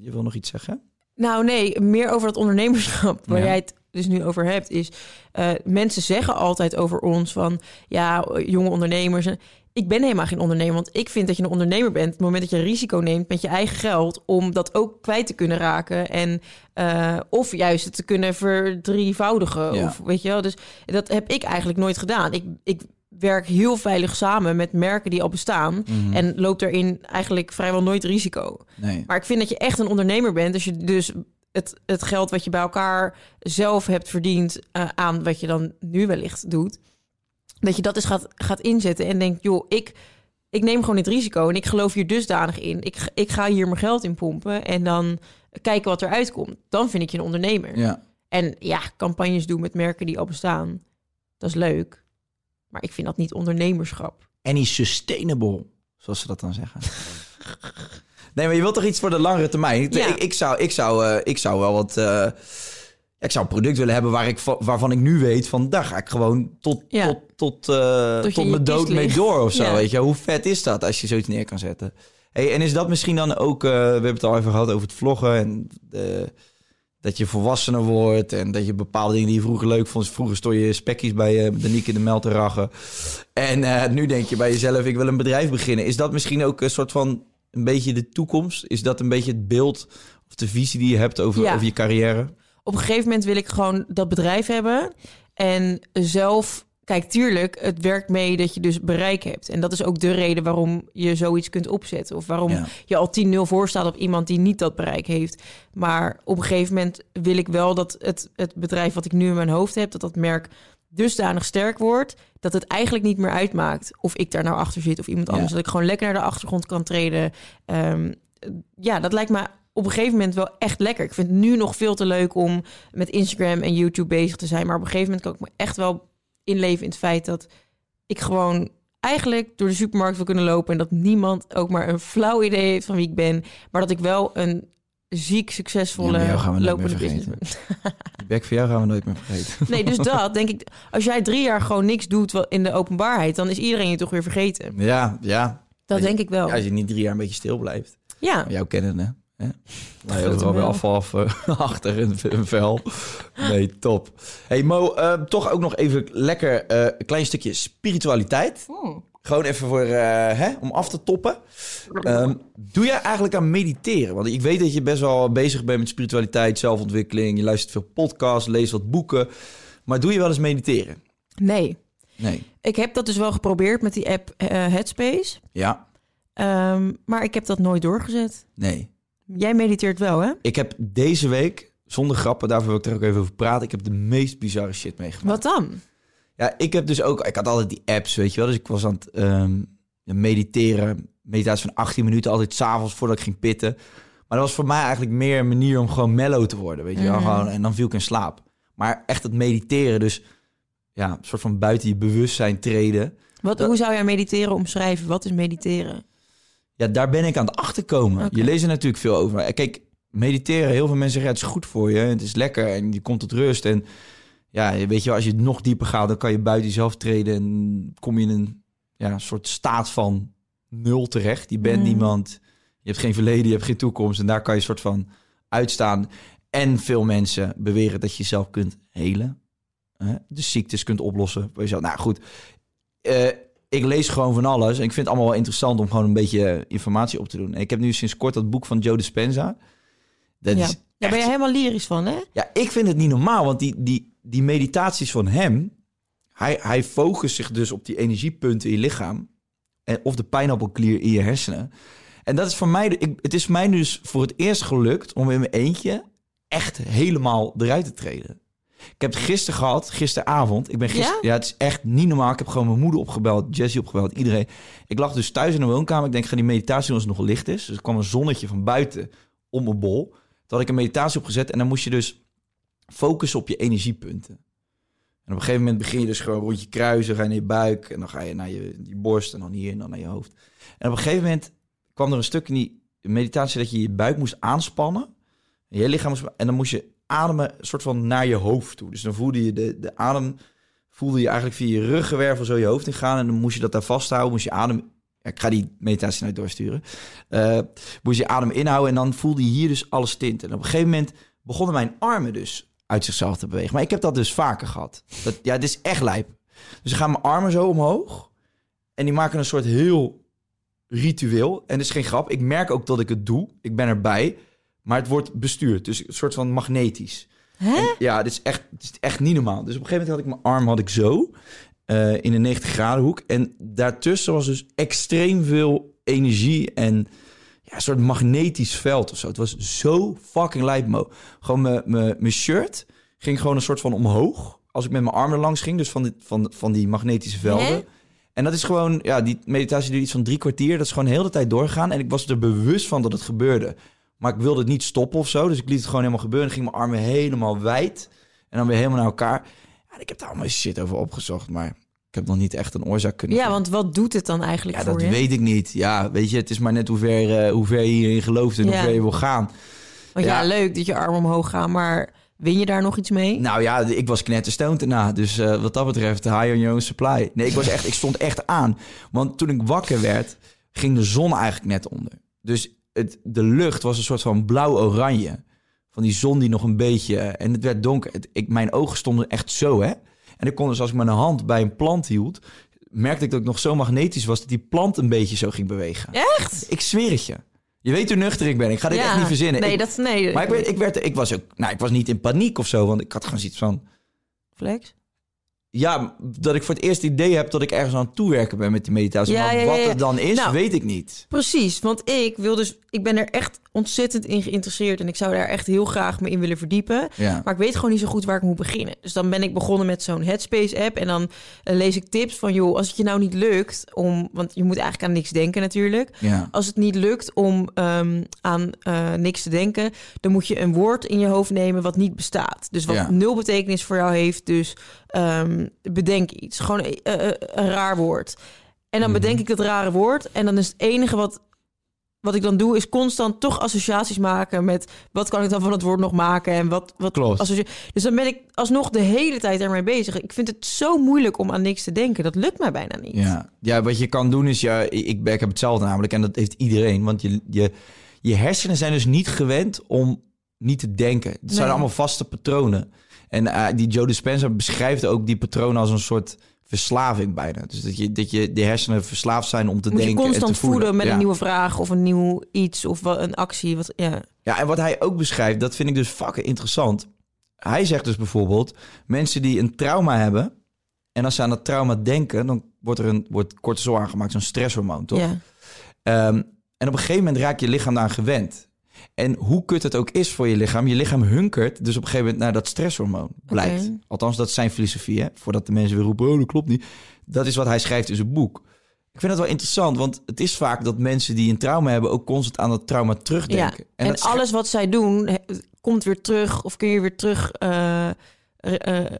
Speaker 3: Je wil nog iets zeggen?
Speaker 2: Nou nee, meer over dat ondernemerschap waar
Speaker 3: Ja.
Speaker 2: jij het dus nu over hebt. Is eh, mensen zeggen altijd over ons van ja, jonge ondernemers. En Ik ben helemaal geen ondernemer, want ik vind dat je een ondernemer bent. Het moment dat je risico neemt met je eigen geld om dat ook kwijt te kunnen raken en eh, of juist het te kunnen verdrievoudigen.
Speaker 3: Ja.
Speaker 2: Of weet je wel. Dus dat heb ik eigenlijk nooit gedaan. Ik, ik werk heel veilig samen met merken die al bestaan en loop daarin eigenlijk vrijwel nooit risico.
Speaker 3: Nee.
Speaker 2: Maar ik vind dat je echt een ondernemer bent. Als je dus het, het geld wat je bij elkaar zelf hebt verdiend eh, aan wat je dan nu wellicht doet, dat je dat eens gaat, gaat inzetten en denkt, joh, ik, ik neem gewoon dit risico en ik geloof hier dusdanig in. Ik, ik ga hier mijn geld in pompen en dan kijken wat eruit komt. Dan vind ik je een ondernemer.
Speaker 3: Ja.
Speaker 2: En ja, campagnes doen met merken die al bestaan, dat is leuk. Maar ik vind dat niet ondernemerschap.
Speaker 3: En is sustainable, zoals ze dat dan zeggen. nee, maar je wilt toch iets voor de langere termijn? Ik,
Speaker 2: Ja.
Speaker 3: ik, ik zou, ik, zou, eh, ik zou wel wat. eh, ik zou een product willen hebben waar ik, va- waarvan ik nu weet van daar ga ik gewoon tot,
Speaker 2: Ja.
Speaker 3: tot, tot, eh, tot mijn dood mee door of zo.
Speaker 2: Ja.
Speaker 3: Weet je? Hoe vet is dat als je zoiets neer kan zetten? Hey, en is dat misschien dan ook, we hebben het al even gehad over het vloggen en de, dat je volwassener wordt en dat je bepaalde dingen die je vroeger leuk vond. Vroeger stond je spekkies bij eh, de Niek in de Mel te rachen. En eh, nu denk je bij jezelf, ik wil een bedrijf beginnen. Is dat misschien ook een soort van een beetje de toekomst? Is dat een beetje het beeld of de visie die je hebt over,
Speaker 2: Ja.
Speaker 3: over je carrière?
Speaker 2: op een gegeven moment wil ik gewoon dat bedrijf hebben. En zelf, kijk, tuurlijk, het werkt mee dat je dus bereik hebt. En dat is ook de reden waarom je zoiets kunt opzetten. Of waarom
Speaker 3: Ja.
Speaker 2: je al 10-0 voor staat op iemand die niet dat bereik heeft. Maar op een gegeven moment wil ik wel dat het, het bedrijf wat ik nu in mijn hoofd heb, dat dat merk dusdanig sterk wordt, dat het eigenlijk niet meer uitmaakt of ik daar nou achter zit of iemand
Speaker 3: Ja.
Speaker 2: anders. Dat ik gewoon lekker naar de achtergrond kan treden. Ehm, ja, dat lijkt me op een gegeven moment wel echt lekker. Ik vind het nu nog veel te leuk om met Instagram en YouTube bezig te zijn. Maar op een gegeven moment kan ik me echt wel inleven in het feit dat ik gewoon eigenlijk door de supermarkt wil kunnen lopen en dat niemand ook maar een flauw idee heeft van wie ik ben, maar dat ik wel een ziek succesvolle
Speaker 3: Ja, gaan we
Speaker 2: lopende
Speaker 3: meer
Speaker 2: business.
Speaker 3: Die bek voor jou gaan we nooit meer vergeten.
Speaker 2: Nee, dus dat denk ik. Als jij drie jaar gewoon niks doet in de openbaarheid, dan is iedereen je toch weer vergeten.
Speaker 3: Ja, ja.
Speaker 2: Dat
Speaker 3: Als je-
Speaker 2: denk ik wel.
Speaker 3: Als je niet drie jaar een beetje stil blijft.
Speaker 2: Ja,
Speaker 3: Maar jou kennen, hè? Laat je
Speaker 2: Grote
Speaker 3: overal weer afval af, eh, achter een, een vel. Nee, top. Hey Mo, eh, toch ook nog even lekker eh, een klein stukje spiritualiteit. Gewoon even voor, eh, hè, om af te toppen. Ehm, doe jij eigenlijk aan mediteren? Want ik weet dat je best wel bezig bent met spiritualiteit, zelfontwikkeling. Je luistert veel podcasts, leest wat boeken. Maar doe je wel eens mediteren?
Speaker 2: nee.
Speaker 3: Nee.
Speaker 2: Ik heb dat dus wel geprobeerd met die app eh, Headspace.
Speaker 3: Ja.
Speaker 2: Ehm, maar ik heb dat nooit doorgezet.
Speaker 3: Nee.
Speaker 2: Jij mediteert wel, hè?
Speaker 3: Ik heb deze week, zonder grappen, daarvoor wil ik er ook even over praten. Ik heb de meest bizarre shit meegemaakt.
Speaker 2: Wat dan?
Speaker 3: Ja, ik heb dus ook, ik had altijd die apps, weet je wel. Dus ik was aan het ehm, mediteren. Meditatie van 18 minuten, altijd s'avonds voordat ik ging pitten. Maar dat was voor mij eigenlijk meer een manier om gewoon mellow te worden, weet je wel.
Speaker 2: Mhm.
Speaker 3: Gewoon, en dan viel ik in slaap. Maar echt het mediteren, dus ja, een soort van buiten je bewustzijn treden.
Speaker 2: Wat,
Speaker 3: Dat-
Speaker 2: Hoe zou jij mediteren omschrijven? Wat is mediteren?
Speaker 3: Ja, daar ben ik aan het achterkomen. Je leest er natuurlijk veel over. Kijk, mediteren, heel veel mensen zeggen, ja, het is goed voor je. Het is lekker en je komt tot rust. En ja, weet je wel, als je nog dieper gaat, dan kan je buiten jezelf treden. En kom je in een ja, soort staat van nul terecht. Je bent
Speaker 2: Mhm.
Speaker 3: niemand. Je hebt geen verleden, je hebt geen toekomst. En daar kan je soort van uitstaan. En veel mensen beweren dat je jezelf kunt helen. Hè? De ziektes kunt oplossen. jezelf. Nou goed, Eh, ik lees gewoon van alles. En ik vind het allemaal wel interessant om gewoon een beetje eh, informatie op te doen. En ik heb nu sinds kort dat boek van Joe Dispenza. Dat
Speaker 2: Ja.
Speaker 3: is
Speaker 2: Daar ben je helemaal lyrisch van, hè?
Speaker 3: ja, ik vind het niet normaal, want die, die, die meditaties van hem, hij, hij focust zich dus op die energiepunten in je lichaam en, of de pijnappelklier in je hersenen. En dat is voor mij, ik, het is mij dus voor het eerst gelukt om in mijn eentje echt helemaal eruit te treden. Ik heb het gisteren gehad, gisteravond. Ik ben gister,
Speaker 2: Ja?
Speaker 3: ja? het is echt niet normaal. Ik heb gewoon mijn moeder opgebeld, Jessie opgebeld, iedereen. Ik lag dus thuis in de woonkamer. Ik denk, ga die meditatie als het nog licht is. Dus er kwam een zonnetje van buiten om mijn bol. Toen had ik een meditatie opgezet en dan moest je dus focussen op je energiepunten. En op een gegeven moment begin je dus gewoon rond je kruisen, ga je naar je buik en dan ga je naar je, je borst en dan hier en dan naar je hoofd. En op een gegeven moment kwam er een stuk in die meditatie dat je je buik moest aanspannen. En je lichaam moest, en dan moest je ademen soort van naar je hoofd toe. Dus dan voelde je de, de adem, voelde je eigenlijk via je ruggenwervel zo je hoofd ingaan. En dan moest je dat daar vasthouden, moest je adem... Ik ga die meditatie naar doorsturen. Eh, moest je adem inhouden en dan voelde je hier dus alles tinten. En op een gegeven moment begonnen mijn armen dus uit zichzelf te bewegen. Maar ik heb dat dus vaker gehad. Dat, ja, het is echt lijp. Dus gaan mijn armen zo omhoog. En die maken een soort heel ritueel. En is geen grap. Ik merk ook dat ik het doe. Ik ben erbij. Maar het wordt bestuurd. Dus een soort van magnetisch.
Speaker 2: Hè?
Speaker 3: Ja, dit is, echt, dit is echt niet normaal. Dus op een gegeven moment had ik mijn arm had ik zo. eh, in een 90 graden hoek. En daartussen was dus extreem veel energie. En ja, een soort magnetisch veld of zo. Het was zo fucking lijp, Mo. Gewoon mijn- shirt ging gewoon een soort van omhoog. Als ik met mijn armen langs ging. Dus van die, van, van die magnetische velden.
Speaker 2: Hè?
Speaker 3: En dat is gewoon, ja, die meditatie duurt iets van drie kwartier. Dat is gewoon de hele tijd doorgaan. En ik was er bewust van dat het gebeurde. Maar ik wilde het niet stoppen of zo. Dus ik liet het gewoon helemaal gebeuren. En ging mijn armen helemaal wijd. En dan weer helemaal naar elkaar. Ja, ik heb daar allemaal shit over opgezocht. Maar ik heb nog niet echt een oorzaak kunnen
Speaker 2: Ja,
Speaker 3: vinden.
Speaker 2: want wat doet het dan eigenlijk
Speaker 3: Ja,
Speaker 2: voor
Speaker 3: dat
Speaker 2: je?
Speaker 3: weet ik niet. Ja, weet je, het is maar net hoe ver, eh, hoe ver je hierin gelooft en
Speaker 2: Ja.
Speaker 3: hoe ver je wil gaan.
Speaker 2: Want ja.
Speaker 3: Ja.
Speaker 2: leuk dat je armen omhoog gaan, maar win je daar nog iets mee?
Speaker 3: Nou ja, ik was knetterstoned daarna. Dus eh, wat dat betreft, high on your own supply. Nee, ik, was echt, ik stond echt aan. Want toen ik wakker werd, ging de zon eigenlijk net onder. Dus het, de lucht was een soort van blauw-oranje. Van die zon die nog een beetje... En het werd donker. Het, ik, mijn ogen stonden echt zo, hè. En ik kon dus, als ik mijn hand bij een plant hield... merkte ik dat ik nog zo magnetisch was... dat die plant een beetje zo ging bewegen.
Speaker 2: Echt?
Speaker 3: Ik zweer het je. Je weet hoe nuchter ik ben. Ik ga dit
Speaker 2: Ja.
Speaker 3: echt niet verzinnen.
Speaker 2: Nee,
Speaker 3: ik,
Speaker 2: dat nee.
Speaker 3: maar ik, werd, ik, werd, ik, was ook, nou, ik was niet in paniek of zo. Want ik had gewoon zoiets van...
Speaker 2: Flex.
Speaker 3: Ja, dat ik voor het eerst idee heb dat ik ergens aan het toewerken ben met die meditatie.
Speaker 2: Ja,
Speaker 3: maar
Speaker 2: ja, ja,
Speaker 3: wat het dan is,
Speaker 2: Nou.
Speaker 3: weet ik niet.
Speaker 2: Precies, want ik wil dus, ik ben er echt ontzettend in geïnteresseerd en ik zou daar echt heel graag me in willen verdiepen.
Speaker 3: Ja.
Speaker 2: Maar ik weet gewoon niet zo goed waar ik moet beginnen. Dus dan ben ik begonnen met zo'n Headspace-app en dan eh, lees ik tips van, joh, als het je nou niet lukt om, want je moet eigenlijk aan niks denken natuurlijk.
Speaker 3: Ja.
Speaker 2: Als het niet lukt om ehm, aan eh, niks te denken, dan moet je een woord in je hoofd nemen wat niet bestaat. Dus wat
Speaker 3: Ja.
Speaker 2: nul betekenis voor jou heeft. Dus ehm, bedenk iets. Gewoon eh, een raar woord. En dan
Speaker 3: Mhm.
Speaker 2: bedenk ik dat rare woord. En dan is het enige wat, wat ik dan doe, is constant toch associaties maken met wat kan ik dan van het woord nog maken. En wat, wat
Speaker 3: Klopt.
Speaker 2: Dus dan ben ik alsnog de hele tijd ermee bezig. Ik vind het zo moeilijk om aan niks te denken. Dat lukt mij bijna niet.
Speaker 3: Ja. ja, wat je kan doen is, ja, ik, ik heb hetzelfde namelijk. En dat heeft iedereen. Want je, je, je hersenen zijn dus niet gewend om niet te denken. Het zijn
Speaker 2: Nee.
Speaker 3: allemaal vaste patronen. En eh, die Joe Dispenza beschrijft ook die patronen als een soort verslaving bijna. Dus dat je, dat je de hersenen verslaafd zijn om te
Speaker 2: Moet je
Speaker 3: denken en
Speaker 2: constant
Speaker 3: te voelen.
Speaker 2: voeden met
Speaker 3: Ja.
Speaker 2: een nieuwe vraag of een nieuw iets of wel een actie. Wat, ja.
Speaker 3: Ja, en wat hij ook beschrijft, dat vind ik dus fucking interessant. Hij zegt dus bijvoorbeeld, mensen die een trauma hebben En als ze aan dat trauma denken, dan wordt er een wordt cortisol aangemaakt, zo'n stresshormoon, toch?
Speaker 2: Ja.
Speaker 3: Ehm, en op een gegeven moment raakt je lichaam daaraan gewend. En hoe kut het ook is voor je lichaam, je lichaam hunkert dus op een gegeven moment naar dat stresshormoon. Blijkt. Althans, dat is zijn filosofie, hè? Voordat de mensen weer roepen, oh, dat klopt niet. Dat is wat hij schrijft in zijn boek. Ik vind dat wel interessant, want het is vaak dat mensen die een trauma hebben ook constant aan dat trauma terugdenken.
Speaker 2: En,
Speaker 3: scha-
Speaker 2: alles wat zij doen komt weer terug of kun je weer terug eh re- eh,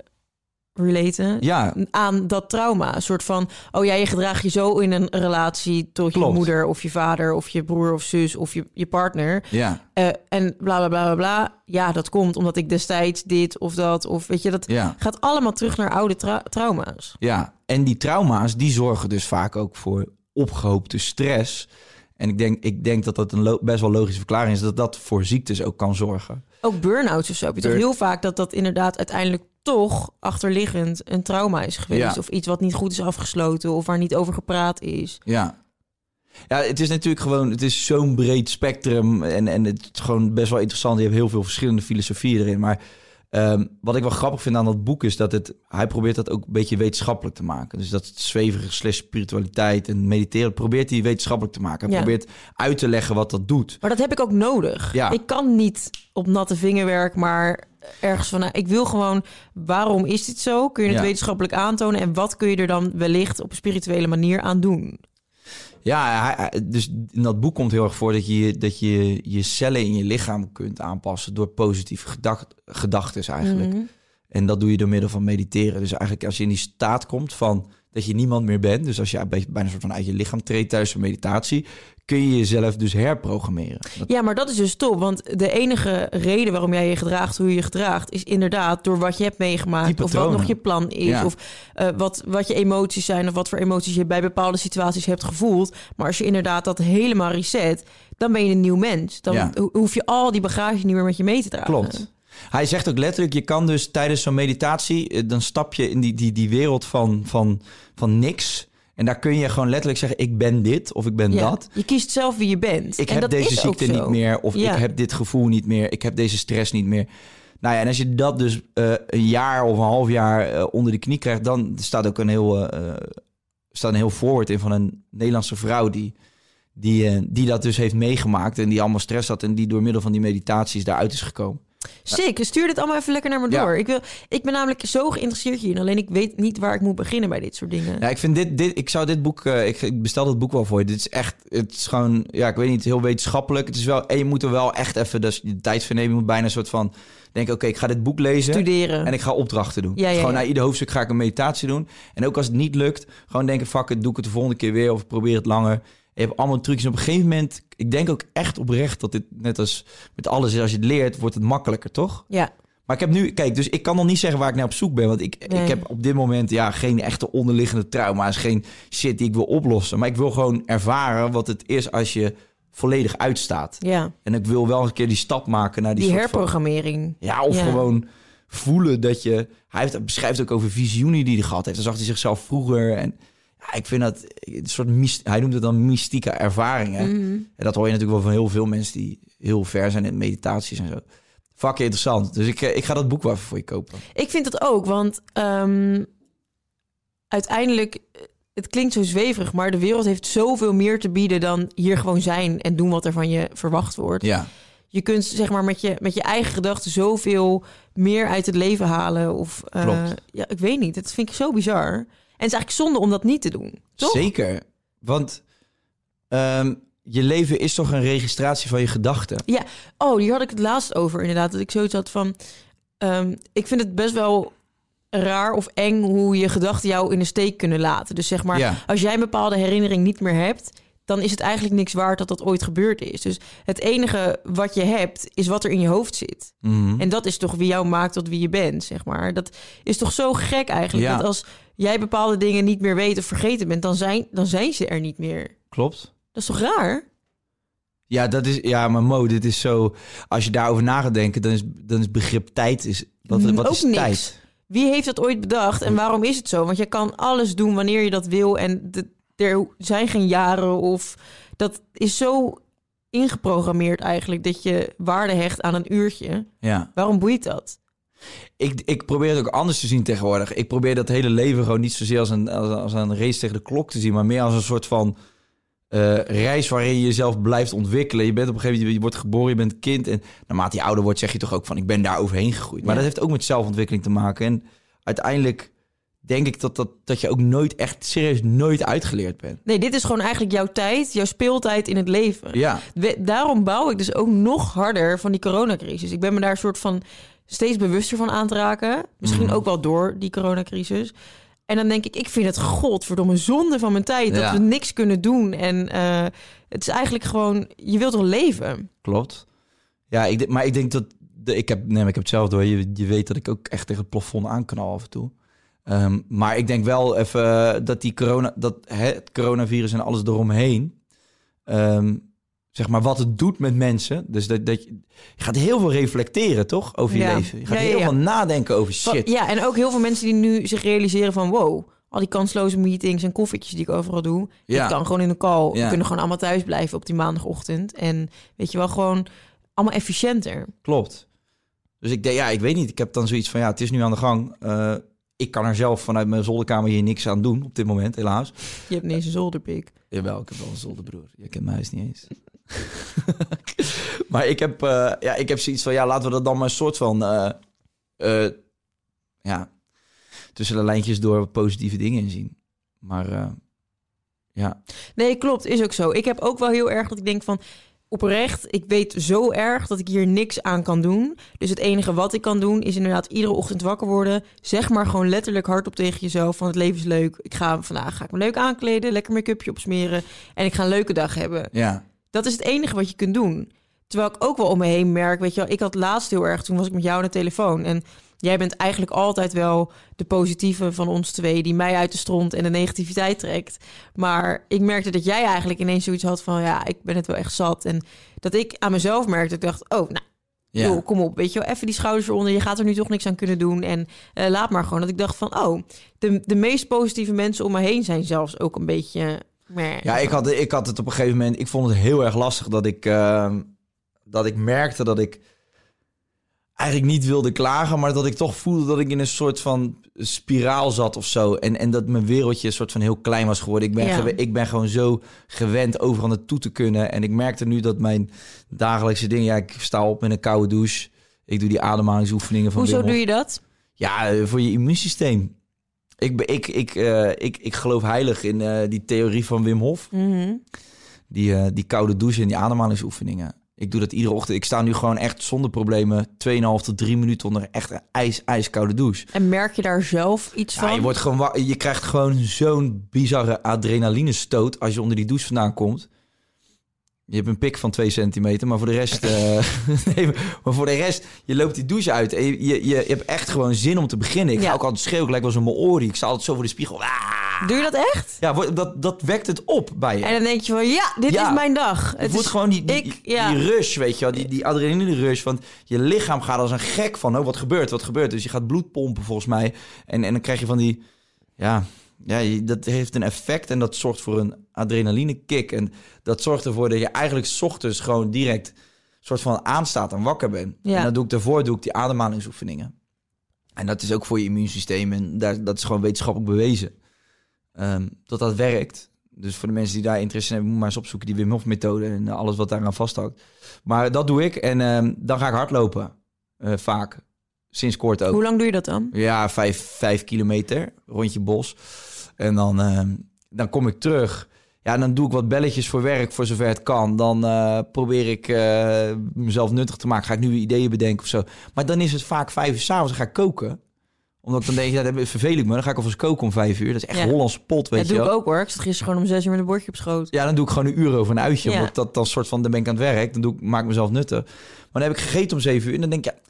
Speaker 2: relaten
Speaker 3: Ja,
Speaker 2: aan dat trauma. Een soort van, oh ja, je gedraagt je zo in een relatie tot
Speaker 3: Klopt.
Speaker 2: je moeder of je vader of je broer of zus of je, je partner.
Speaker 3: ja,
Speaker 2: Eh, en bla bla bla bla bla. Ja, dat komt omdat ik destijds dit of dat of weet je, dat
Speaker 3: ja.
Speaker 2: gaat allemaal terug naar oude tra- trauma's.
Speaker 3: Ja, en die trauma's die zorgen dus vaak ook voor opgehoopte stress. En ik denk, ik denk dat dat een best wel logische verklaring is dat dat voor ziektes ook kan zorgen.
Speaker 2: Ook burn-outs of zo. Heb je toch heel vaak dat dat inderdaad uiteindelijk toch achterliggend een trauma is geweest.
Speaker 3: Ja.
Speaker 2: Of iets wat niet goed is afgesloten of waar niet over gepraat is.
Speaker 3: Ja. Ja, het is natuurlijk gewoon, het is zo'n breed spectrum en, en het is gewoon best wel interessant. Je hebt heel veel verschillende filosofieën erin. Maar ehm, wat ik wel grappig vind aan dat boek is dat het, hij probeert dat ook een beetje wetenschappelijk te maken. Dus dat zweverige slash spiritualiteit en mediteren, probeert hij wetenschappelijk te maken. Hij
Speaker 2: Ja.
Speaker 3: probeert uit te leggen wat dat doet.
Speaker 2: Maar dat heb ik ook nodig.
Speaker 3: Ja.
Speaker 2: Ik kan niet op natte vingerwerk, maar ergens van... nou, ik wil gewoon, waarom is dit zo? Kun je het
Speaker 3: Ja.
Speaker 2: wetenschappelijk aantonen? En wat kun je er dan wellicht op een spirituele manier aan doen?
Speaker 3: Ja, dus in dat boek komt heel erg voor dat je dat je, je cellen in je lichaam kunt aanpassen door positieve gedacht, gedachten eigenlijk.
Speaker 2: Mhm.
Speaker 3: En dat doe je door middel van mediteren. Dus eigenlijk als je in die staat komt van dat je niemand meer bent, dus als je bijna een soort van uit je lichaam treedt tijdens een meditatie, kun je jezelf dus herprogrammeren. Dat-
Speaker 2: Ja, maar dat is dus top. Want de enige reden waarom jij je gedraagt hoe je je gedraagt... is inderdaad door wat je hebt meegemaakt. Of wat nog je plan is.
Speaker 3: Ja.
Speaker 2: Of eh, wat, wat je emoties zijn. Of wat voor emoties je bij bepaalde situaties hebt gevoeld. Maar als je inderdaad dat helemaal reset... dan ben je een nieuw mens. Dan
Speaker 3: Ja.
Speaker 2: hoef je al die bagage niet meer met je mee te dragen.
Speaker 3: Klopt. Hij zegt ook letterlijk, je kan dus tijdens zo'n meditatie, eh, dan stap je in die, die, die wereld van, van, van niks. En daar kun je gewoon letterlijk zeggen, ik ben dit of ik ben
Speaker 2: Ja.
Speaker 3: dat.
Speaker 2: Je kiest zelf wie je bent.
Speaker 3: Ik
Speaker 2: En
Speaker 3: heb
Speaker 2: dat
Speaker 3: deze
Speaker 2: is
Speaker 3: ziekte niet meer. Of
Speaker 2: Ja.
Speaker 3: ik heb dit gevoel niet meer. Ik heb deze stress niet meer. Nou ja, en als je dat dus eh, een jaar of een half jaar eh, onder de knie krijgt, dan staat ook een heel, staat een heel voorwoord in van een Nederlandse vrouw die, die, die dat dus heeft meegemaakt en die allemaal stress had en die door middel van die meditaties daaruit is gekomen.
Speaker 2: Sick, stuur dit allemaal even lekker naar me
Speaker 3: Ja.
Speaker 2: door. Ik, wil, ik ben namelijk zo geïnteresseerd hierin. Alleen ik weet niet waar ik moet beginnen bij dit soort dingen.
Speaker 3: Ja, ik vind dit, dit ik zou dit boek, eh, ik, ik bestel dat boek wel voor je. Dit is echt, het is gewoon, ja, ik weet niet, heel wetenschappelijk. Het is wel, en je moet er wel echt even, dus de tijd voor nemen. Je moet bijna een soort van denken, oké, ik ga dit boek lezen.
Speaker 2: Studeren.
Speaker 3: En ik ga opdrachten doen.
Speaker 2: Ja,
Speaker 3: gewoon na ieder hoofdstuk ga ik een meditatie doen. En ook als het niet lukt, gewoon denken, fuck het, doe ik het de volgende keer weer of probeer het langer. Je hebt allemaal trucjes. En op een gegeven moment, ik denk ook echt oprecht dat dit net als met alles is, als je het leert, wordt het makkelijker, toch?
Speaker 2: Ja,
Speaker 3: Maar ik heb nu, kijk, dus ik kan nog niet zeggen waar ik naar op zoek ben. Want ik,
Speaker 2: Nee.
Speaker 3: ik heb op dit moment ja, geen echte onderliggende trauma's. Geen shit die ik wil oplossen. Maar ik wil gewoon ervaren wat het is als je volledig uitstaat.
Speaker 2: ja.
Speaker 3: En ik wil wel een keer die stap maken naar die,
Speaker 2: Die,
Speaker 3: soort van-
Speaker 2: herprogrammering.
Speaker 3: ja, of
Speaker 2: Ja.
Speaker 3: gewoon voelen dat je... Hij heeft, beschrijft ook over visioenen die hij gehad heeft. Dan zag hij zichzelf vroeger. En ja, ik vind dat een soort... myst- Hij noemt het dan mystieke ervaringen.
Speaker 2: Mhm.
Speaker 3: En dat hoor je natuurlijk wel van heel veel mensen die heel ver zijn in meditaties en zo. Fucking interessant. Dus ik, eh, ik ga dat boek wel even voor je kopen.
Speaker 2: Ik vind dat ook, want ehm, uiteindelijk, eh, het klinkt zo zweverig, maar de wereld heeft zoveel meer te bieden dan hier gewoon zijn en doen wat er van je verwacht wordt.
Speaker 3: Ja,
Speaker 2: Je kunt zeg maar met je, met je eigen gedachten zoveel meer uit het leven halen. Of,
Speaker 3: Klopt.
Speaker 2: Ja, ik weet niet. Dat vind ik zo bizar. En het is eigenlijk zonde om dat niet te doen. Toch?
Speaker 3: zeker. Want ehm, je leven is toch een registratie van je gedachten?
Speaker 2: Ja, oh, die had ik het laatst over inderdaad. Dat ik zoiets had van... ehm, ik vind het best wel raar of eng hoe je gedachten jou in de steek kunnen laten. Dus zeg maar,
Speaker 3: Ja.
Speaker 2: als jij een bepaalde herinnering niet meer hebt... dan is het eigenlijk niks waard dat dat ooit gebeurd is. Dus het enige wat je hebt, is wat er in je hoofd zit.
Speaker 3: Mhm.
Speaker 2: En dat is toch wie jou maakt tot wie je bent, zeg maar. Dat is toch zo gek eigenlijk.
Speaker 3: Ja.
Speaker 2: Dat als jij bepaalde dingen niet meer weet of vergeten bent... dan zijn, dan zijn ze er niet meer.
Speaker 3: Klopt.
Speaker 2: Dat is toch raar?
Speaker 3: Ja, dat is, ja, maar Mo, dit is zo. Als je daarover na gaat denken, dan is, dan is begrip tijd. Is, wat, wat
Speaker 2: Ook
Speaker 3: is
Speaker 2: niks.
Speaker 3: tijd?
Speaker 2: Wie heeft dat ooit bedacht en waarom is het zo? Want je kan alles doen wanneer je dat wil en de- er zijn geen jaren of dat is zo ingeprogrammeerd eigenlijk dat je waarde hecht aan een uurtje.
Speaker 3: Ja.
Speaker 2: Waarom boeit dat?
Speaker 3: Ik, ik probeer het ook anders te zien tegenwoordig. Ik probeer dat hele leven gewoon niet zozeer als een, als, als een race tegen de klok te zien, maar meer als een soort van eh, reis waarin je jezelf blijft ontwikkelen. Je bent op een gegeven moment, je wordt geboren, je bent kind. En naarmate je ouder wordt, zeg je toch ook van ik ben daar overheen gegroeid. Maar
Speaker 2: Ja.
Speaker 3: dat heeft ook met zelfontwikkeling te maken. En uiteindelijk denk ik dat, dat, dat je ook nooit echt serieus nooit uitgeleerd bent.
Speaker 2: Nee, dit is gewoon eigenlijk jouw tijd, jouw speeltijd in het leven.
Speaker 3: Ja,
Speaker 2: We- daarom bouw ik dus ook nog harder van die coronacrisis. Ik ben me daar een soort van steeds bewuster van aan te raken. Misschien
Speaker 3: Mhm.
Speaker 2: ook wel door die coronacrisis. En dan denk ik, ik vind het godverdomme zonde van mijn tijd... dat we niks kunnen doen. En eh, het is eigenlijk gewoon, je wilt toch leven?
Speaker 3: klopt. Ja, ik, maar ik denk dat... De, ik, heb, nee, maar ik heb het zelf door. Je, je weet dat ik ook echt tegen het plafond aanknal af en toe. Ehm, maar ik denk wel even dat die corona, dat hè, het coronavirus en alles eromheen, ehm, zeg maar wat het doet met mensen. Dus dat, dat je, je gaat heel veel reflecteren, toch, over je
Speaker 2: Ja.
Speaker 3: leven. Je gaat
Speaker 2: Ja, ja,
Speaker 3: heel veel nadenken over shit.
Speaker 2: Ja, en ook heel veel mensen die nu zich realiseren van... wow, al die kansloze meetings en koffietjes die ik overal doe...
Speaker 3: Ja.
Speaker 2: ik kan gewoon in de call. We kunnen gewoon allemaal thuis blijven op die maandagochtend. En weet je wel, gewoon allemaal efficiënter.
Speaker 3: Klopt. Dus ik denk, ja, ik weet niet. Ik heb dan zoiets van, ja, het is nu aan de gang. Eh, ik kan er zelf vanuit mijn zolderkamer hier niks aan doen op dit moment, helaas.
Speaker 2: Je hebt ineens een zolderpik.
Speaker 3: Jawel, ik heb wel een zolderbroer. Je kent mijn huis niet eens. maar ik heb, eh, ja, ik heb zoiets van, ja, laten we dat dan maar een soort van, eh, eh, ja, tussen de lijntjes door positieve dingen in zien. Maar ja,
Speaker 2: Nee, klopt, is ook zo. Ik heb ook wel heel erg dat ik denk van... oprecht, ik weet zo erg dat ik hier niks aan kan doen. Dus het enige wat ik kan doen is inderdaad iedere ochtend wakker worden. Zeg maar gewoon letterlijk hardop tegen jezelf van het leven is leuk. Ik ga vandaag ga ik me leuk aankleden, lekker make-upje opsmeren en ik ga een leuke dag hebben.
Speaker 3: ja,
Speaker 2: Dat is het enige wat je kunt doen. Terwijl ik ook wel om me heen merk, weet je wel, ik had laatst heel erg, toen was ik met jou aan de telefoon. En jij bent eigenlijk altijd wel de positieve van ons twee, die mij uit de stront en de negativiteit trekt. Maar ik merkte dat jij eigenlijk ineens zoiets had van, ja, ik ben het wel echt zat. En dat ik aan mezelf merkte, ik dacht, oh, nou,
Speaker 3: ja.
Speaker 2: kom op, weet je wel, even die schouders eronder. Je gaat er nu toch niks aan kunnen doen. En eh, laat maar gewoon. Dat ik dacht van, oh, de, de meest positieve mensen om me heen zijn zelfs ook een beetje...
Speaker 3: Ja, ik had, ik had het op een gegeven moment. Ik vond het heel erg lastig dat ik, ehm, dat ik merkte dat ik eigenlijk niet wilde klagen, maar dat ik toch voelde dat ik in een soort van spiraal zat of zo. En, en dat mijn wereldje een soort van heel klein was geworden. Ik ben,
Speaker 2: Ja.
Speaker 3: ik ben gewoon zo gewend overal naartoe te kunnen. En ik merkte nu dat mijn dagelijkse dingen. Ja, ik sta op met een koude douche. Ik doe die ademhalingsoefeningen van
Speaker 2: Hoezo doe je dat?
Speaker 3: Ja, eh, voor je immuunsysteem. Ik, ik, ik, eh, ik, ik geloof heilig in eh, die theorie van Wim Hof.
Speaker 2: Mhm.
Speaker 3: Die, eh, die koude douche en die ademhalingsoefeningen. Ik doe dat iedere ochtend. Ik sta nu gewoon echt zonder problemen 2,5 tot 3 minuten onder echt een ijs, ijskoude douche.
Speaker 2: En merk je daar zelf iets
Speaker 3: Ja,
Speaker 2: van?
Speaker 3: je, wordt gewoon, je krijgt gewoon zo'n bizarre adrenalinestoot als je onder die douche vandaan komt. Je hebt een pik van 2 centimeter, maar voor de rest... eh, nee, maar voor de rest, je loopt die douche uit en je, je, je hebt echt gewoon zin om te beginnen. Ik
Speaker 2: Ja.
Speaker 3: ga ook altijd schreeuwen, gelijk wel zo mijn oren. Ik sta altijd zo voor de spiegel. Ah!
Speaker 2: Doe je dat echt?
Speaker 3: Ja, wordt- dat, dat wekt het op bij je.
Speaker 2: En dan denk je van, ja, dit
Speaker 3: Ja.
Speaker 2: is mijn dag. Het
Speaker 3: voelt
Speaker 2: is,
Speaker 3: gewoon die, die,
Speaker 2: ik, ja.
Speaker 3: die rush, weet je wel. Die, die adrenaline rush. Want je lichaam gaat als een gek van... Oh, wat gebeurt, wat gebeurt? Dus je gaat bloed pompen volgens mij. En, en dan krijg je van die... Ja, ja, dat heeft een effect. En dat zorgt voor een adrenaline kick. En dat zorgt ervoor dat je eigenlijk... 's ochtends gewoon direct... soort van aanstaat en wakker bent.
Speaker 2: Ja.
Speaker 3: En dan doe ik daarvoor doe ik die ademhalingsoefeningen. En dat is ook voor je immuunsysteem. En daar, dat is gewoon wetenschappelijk bewezen. Ehm, dat dat werkt. Dus voor de mensen die daar interesse in hebben, moet maar eens opzoeken die Wim Hof methode en alles wat daaraan vasthoudt. Maar dat doe ik en ehm, dan ga ik hardlopen. Eh, vaak. Sinds kort ook.
Speaker 2: Hoe lang doe je dat dan?
Speaker 3: Ja, vijf, vijf kilometer, rondje bos. En dan, ehm, dan kom ik terug. Ja, dan doe ik wat belletjes voor werk, voor zover het kan. Dan eh, probeer ik eh, mezelf nuttig te maken. Ga ik nieuwe ideeën bedenken of zo. Maar dan is het vaak vijf uur s'avonds. Dan ga ik koken. Omdat ik dan denk, ja, dan verveel ik me. Dan ga ik alvast koken om vijf uur. Dat is echt
Speaker 2: Ja.
Speaker 3: Hollandse pot, weet
Speaker 2: dat
Speaker 3: je
Speaker 2: doe
Speaker 3: wel.
Speaker 2: ik ook hoor. Ik zat gisteren gewoon om zes uur met een bordje op schoot.
Speaker 3: Ja, dan doe ik gewoon een uur over een uitje.
Speaker 2: Ja.
Speaker 3: Omdat dat dan soort van, dan ben ik aan het werk. Dan doe ik, maak ik mezelf nuttig. Maar dan heb ik gegeten om zeven uur. En dan denk ik, ja,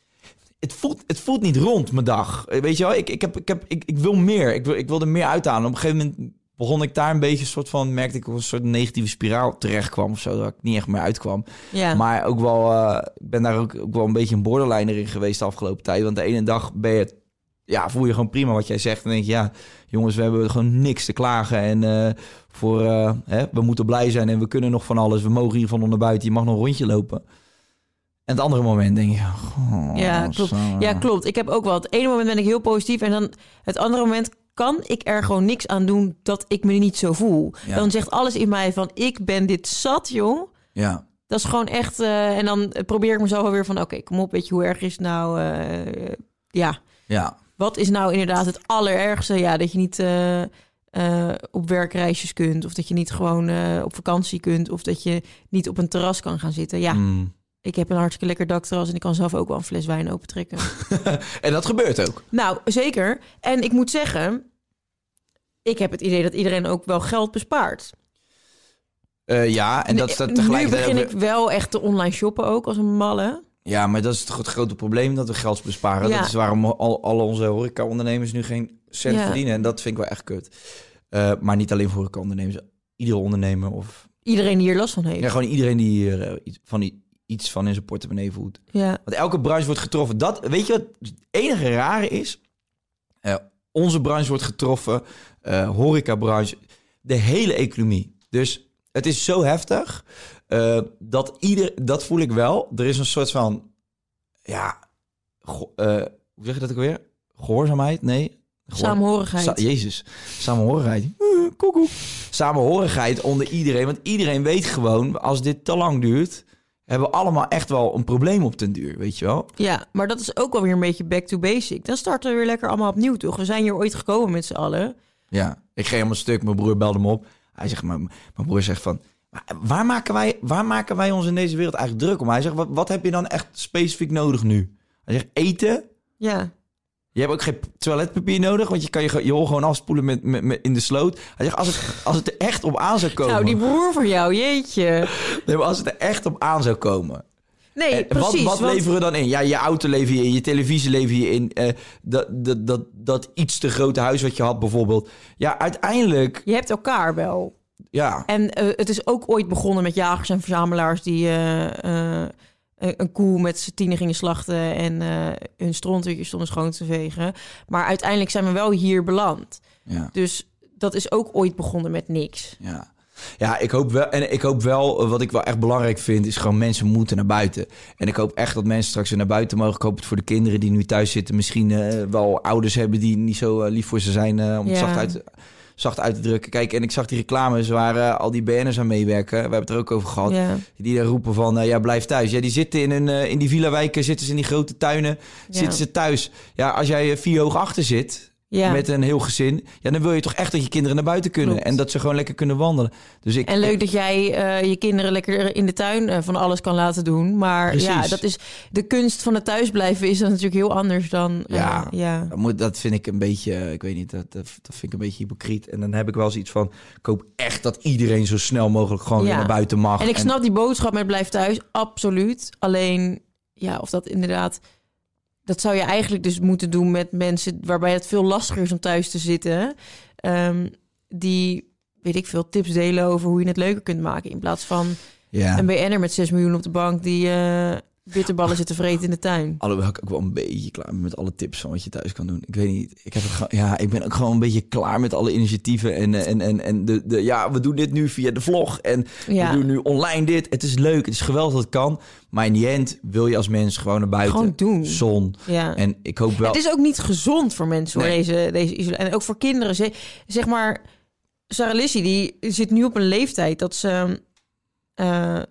Speaker 3: het voelt, het voelt niet rond, mijn dag. Weet je wel, ik, ik, heb, ik, heb, ik, ik wil meer. Ik wil, ik wil er meer uithalen. Op een gegeven moment begon ik daar een beetje soort van... merkte ik een soort negatieve spiraal terecht kwam of zo. Dat ik niet echt meer uitkwam.
Speaker 2: Ja.
Speaker 3: Maar ook wel, eh, ik ben daar ook, ook wel een beetje een borderliner in geweest de afgelopen tijd. Want de ene dag ben je, ja, voel je gewoon prima wat jij zegt. En denk je, ja, jongens, we hebben gewoon niks te klagen. En eh, voor, eh, hè, we moeten blij zijn en we kunnen nog van alles. We mogen hier van onder buiten, je mag nog een rondje lopen. En het andere moment denk je... oh,
Speaker 2: Ja, klopt. Ja, klopt. Ik heb ook wel. Het ene moment ben ik heel positief en dan het andere moment kan ik er gewoon niks aan doen dat ik me niet zo voel.
Speaker 3: Ja.
Speaker 2: Dan zegt alles in mij van ik ben dit zat, joh.
Speaker 3: Ja,
Speaker 2: Dat is gewoon echt. eh, en dan probeer ik mezelf alweer van oké, kom op, weet je hoe erg is het nou? eh, ja,
Speaker 3: ja.
Speaker 2: wat is nou inderdaad het allerergste? Ja, dat je niet eh, op werkreisjes kunt, of dat je niet gewoon op vakantie kunt, of dat je niet op een terras kan gaan zitten. Ja,
Speaker 3: Mm.
Speaker 2: Ik heb een hartstikke lekker dakterras en ik kan zelf ook wel een fles wijn opentrekken.
Speaker 3: En dat gebeurt ook.
Speaker 2: Nou, zeker. En ik moet zeggen, ik heb het idee dat iedereen ook wel geld bespaart.
Speaker 3: Eh, ja, en dat dat tegelijkertijd...
Speaker 2: Nu begin ik wel echt te online shoppen ook als een malle.
Speaker 3: Ja, maar dat is toch het grote probleem dat we geld besparen.
Speaker 2: Ja.
Speaker 3: Dat is waarom al, alle onze horeca-ondernemers nu geen cent
Speaker 2: Ja.
Speaker 3: verdienen. En dat vind ik wel echt kut. Eh, maar niet alleen voor horeca-ondernemers. Iedere ondernemer of
Speaker 2: Iedereen die hier last van heeft.
Speaker 3: ja, gewoon iedereen die hier iets, van, i- iets van in zijn portemonnee voelt.
Speaker 2: Ja.
Speaker 3: Want elke branche wordt getroffen. Dat, weet je wat het enige rare is? Eh, onze branche wordt getroffen. eh horecabranche. De hele economie. Dus het is zo heftig. eh, dat ieder... Dat voel ik wel. Er is een soort van... Ja... go- hoe zeg je dat ook weer? Gehoorzaamheid? Nee. Gehoor-. Sa- Jezus. Samenhorigheid. Koekoek. Samenhorigheid onder iedereen. Want iedereen weet gewoon... Als dit te lang duurt... Hebben we allemaal echt wel een probleem op den duur. Weet je wel?
Speaker 2: Ja, maar dat is ook wel weer een beetje back to basic. Dan starten we weer lekker allemaal opnieuw, toch? We zijn hier ooit gekomen met z'n allen.
Speaker 3: Ja, ik ging helemaal stuk. Mijn broer belde me op. Hij zegt, mijn, mijn broer zegt van... "Maar Waar maken, wij, waar maken wij ons in deze wereld eigenlijk druk om? Hij zegt, wat, wat heb je dan echt specifiek nodig nu? Hij zegt, eten.
Speaker 2: Ja.
Speaker 3: Je hebt ook geen toiletpapier nodig, want je kan je, je hol gewoon afspoelen met, met, met in de sloot. Hij zegt, als het, als het er echt op aan zou komen...
Speaker 2: Nou, die broer van jou, jeetje.
Speaker 3: Nee, maar als het er echt op aan zou komen...
Speaker 2: Nee,
Speaker 3: En
Speaker 2: precies.
Speaker 3: wat wat
Speaker 2: want-
Speaker 3: leveren we dan in? Ja, je auto lever je in, je televisie lever je in. eh, dat, dat, dat, dat iets te grote huis wat je had bijvoorbeeld. Ja, uiteindelijk...
Speaker 2: Je hebt elkaar wel.
Speaker 3: Ja,
Speaker 2: En eh, het is ook ooit begonnen met jagers en verzamelaars die eh, eh, een koe met z'n tienen gingen slachten en eh, hun strontutjes stonden schoon te vegen. Maar uiteindelijk zijn we wel hier beland.
Speaker 3: ja.
Speaker 2: Dus dat is ook ooit begonnen met niks.
Speaker 3: Ja. Ja, ik hoop wel. En ik hoop wel, eh, wat ik wel echt belangrijk vind, is gewoon mensen moeten naar buiten. En ik hoop echt dat mensen straks weer naar buiten mogen. Ik hoop het voor de kinderen die nu thuis zitten, misschien eh, wel ouders hebben die niet zo lief voor ze zijn, om het
Speaker 2: Ja.
Speaker 3: zacht uit, zacht uit te drukken. Kijk, en ik zag die reclames waar eh, al die BN'ers aan meewerken. We hebben het er ook over gehad. Die daar roepen van, eh, ja, blijf thuis. Ja, die zitten in, een, eh, in die villa-wijken, zitten ze in die grote tuinen, zitten ze thuis. Ja, als jij vier hoog achter zit,
Speaker 2: Ja.
Speaker 3: met een heel gezin, ja, dan wil je toch echt dat je kinderen naar buiten kunnen
Speaker 2: Klopt.
Speaker 3: en dat ze gewoon lekker kunnen wandelen. Dus ik,
Speaker 2: En leuk dat jij eh, je kinderen lekker in de tuin eh, van alles kan laten doen. Maar ja, dat is de kunst van het thuisblijven is dan natuurlijk heel anders dan. eh,
Speaker 3: Ja.
Speaker 2: ja.
Speaker 3: Dat, moet, dat vind ik een beetje, ik weet niet, dat, dat, dat vind ik een beetje hypocriet. En dan heb ik wel zoiets van, ik hoop echt dat iedereen zo snel mogelijk gewoon weer naar buiten mag.
Speaker 2: En ik snap die boodschap met blijf thuis, absoluut. Alleen, ja, of dat inderdaad... Dat zou je eigenlijk dus moeten doen met mensen... waarbij het veel lastiger is om thuis te zitten. Ehm, die, weet ik veel, tips delen over hoe je het leuker kunt maken. In plaats van
Speaker 3: ja.
Speaker 2: een BN'er met 6 miljoen op de bank... die eh bitterballen zit te vreten in de tuin.
Speaker 3: Alhoewel ik ook wel een beetje klaar ben met alle tips van wat je thuis kan doen. Ik weet niet, ik, heb het ja, ik ben ook gewoon een beetje klaar met alle initiatieven. En, en, en, en de, de, ja, we doen dit nu via de vlog. En
Speaker 2: Ja.
Speaker 3: we doen nu online dit. Het is leuk, het is geweldig dat het kan. Maar in die end wil je als mens gewoon naar buiten.
Speaker 2: Gewoon doen.
Speaker 3: Zon.
Speaker 2: Ja.
Speaker 3: En ik hoop wel...
Speaker 2: Het is ook niet gezond voor mensen, hoor,
Speaker 3: Nee.
Speaker 2: deze, deze isolatie. En ook voor kinderen. Ze, zeg maar, Sarah die zit nu op een leeftijd dat ze... eh,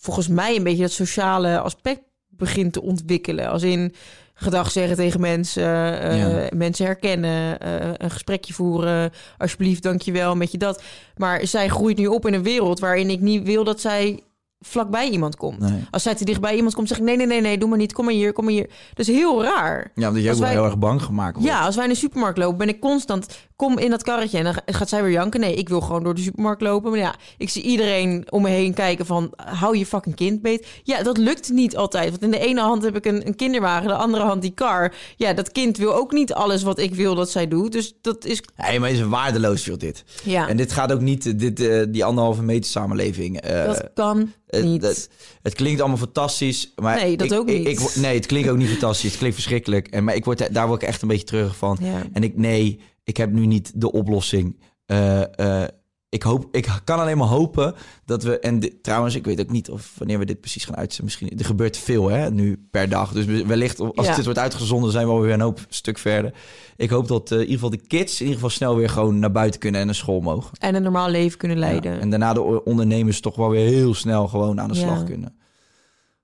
Speaker 2: volgens mij een beetje dat sociale aspect begint te ontwikkelen. Als in gedag zeggen tegen mensen, eh,
Speaker 3: Ja.
Speaker 2: mensen herkennen, eh, een gesprekje voeren. Alsjeblieft, dankjewel, met je dat. Maar zij groeit nu op in een wereld waarin ik niet wil dat zij vlakbij iemand komt.
Speaker 3: Nee.
Speaker 2: Als zij te dichtbij iemand komt, zeg ik nee, nee, nee, nee, doe maar niet. Kom maar hier, kom maar hier. Dat is heel raar.
Speaker 3: Ja, omdat je ook
Speaker 2: wij-
Speaker 3: heel erg bang gemaakt wordt.
Speaker 2: Ja, als wij in de supermarkt lopen, ben ik constant... Kom in dat karretje en dan gaat zij weer janken. Nee, ik wil gewoon door de supermarkt lopen. Maar ja, ik zie iedereen om me heen kijken van... Hou je fucking kind beet. Ja, dat lukt niet altijd. Want in de ene hand heb ik een, een kinderwagen, de andere hand die kar. Ja, dat kind wil ook niet alles wat ik wil dat zij doet. Dus dat is...
Speaker 3: Nee, maar het is een waardeloos joh, dit.
Speaker 2: Ja,
Speaker 3: En dit gaat ook niet, eh, dit, eh, die anderhalve meter samenleving. eh,
Speaker 2: dat kan
Speaker 3: het,
Speaker 2: niet.
Speaker 3: het, het klinkt allemaal fantastisch. Maar
Speaker 2: Nee, dat
Speaker 3: ik,
Speaker 2: ook niet.
Speaker 3: ik nee, het klinkt ook niet fantastisch. Het klinkt verschrikkelijk. En, maar ik word, daar word ik echt een beetje terug van.
Speaker 2: Ja.
Speaker 3: En ik, nee, ik heb nu niet de oplossing. Eh, eh, ik, hoop, ik kan alleen maar hopen dat we... En dit- trouwens, ik weet ook niet of wanneer we dit precies gaan uitzenden. Misschien, er gebeurt veel hè, nu per dag. Dus wellicht als
Speaker 2: Ja.
Speaker 3: dit wordt uitgezonden zijn we alweer een hoop stuk verder. Ik hoop dat eh, in ieder geval de kids in ieder geval snel weer gewoon naar buiten kunnen en naar school mogen.
Speaker 2: En een normaal leven kunnen leiden.
Speaker 3: Ja, en daarna de ondernemers toch wel weer heel snel gewoon aan de
Speaker 2: Ja.
Speaker 3: slag kunnen.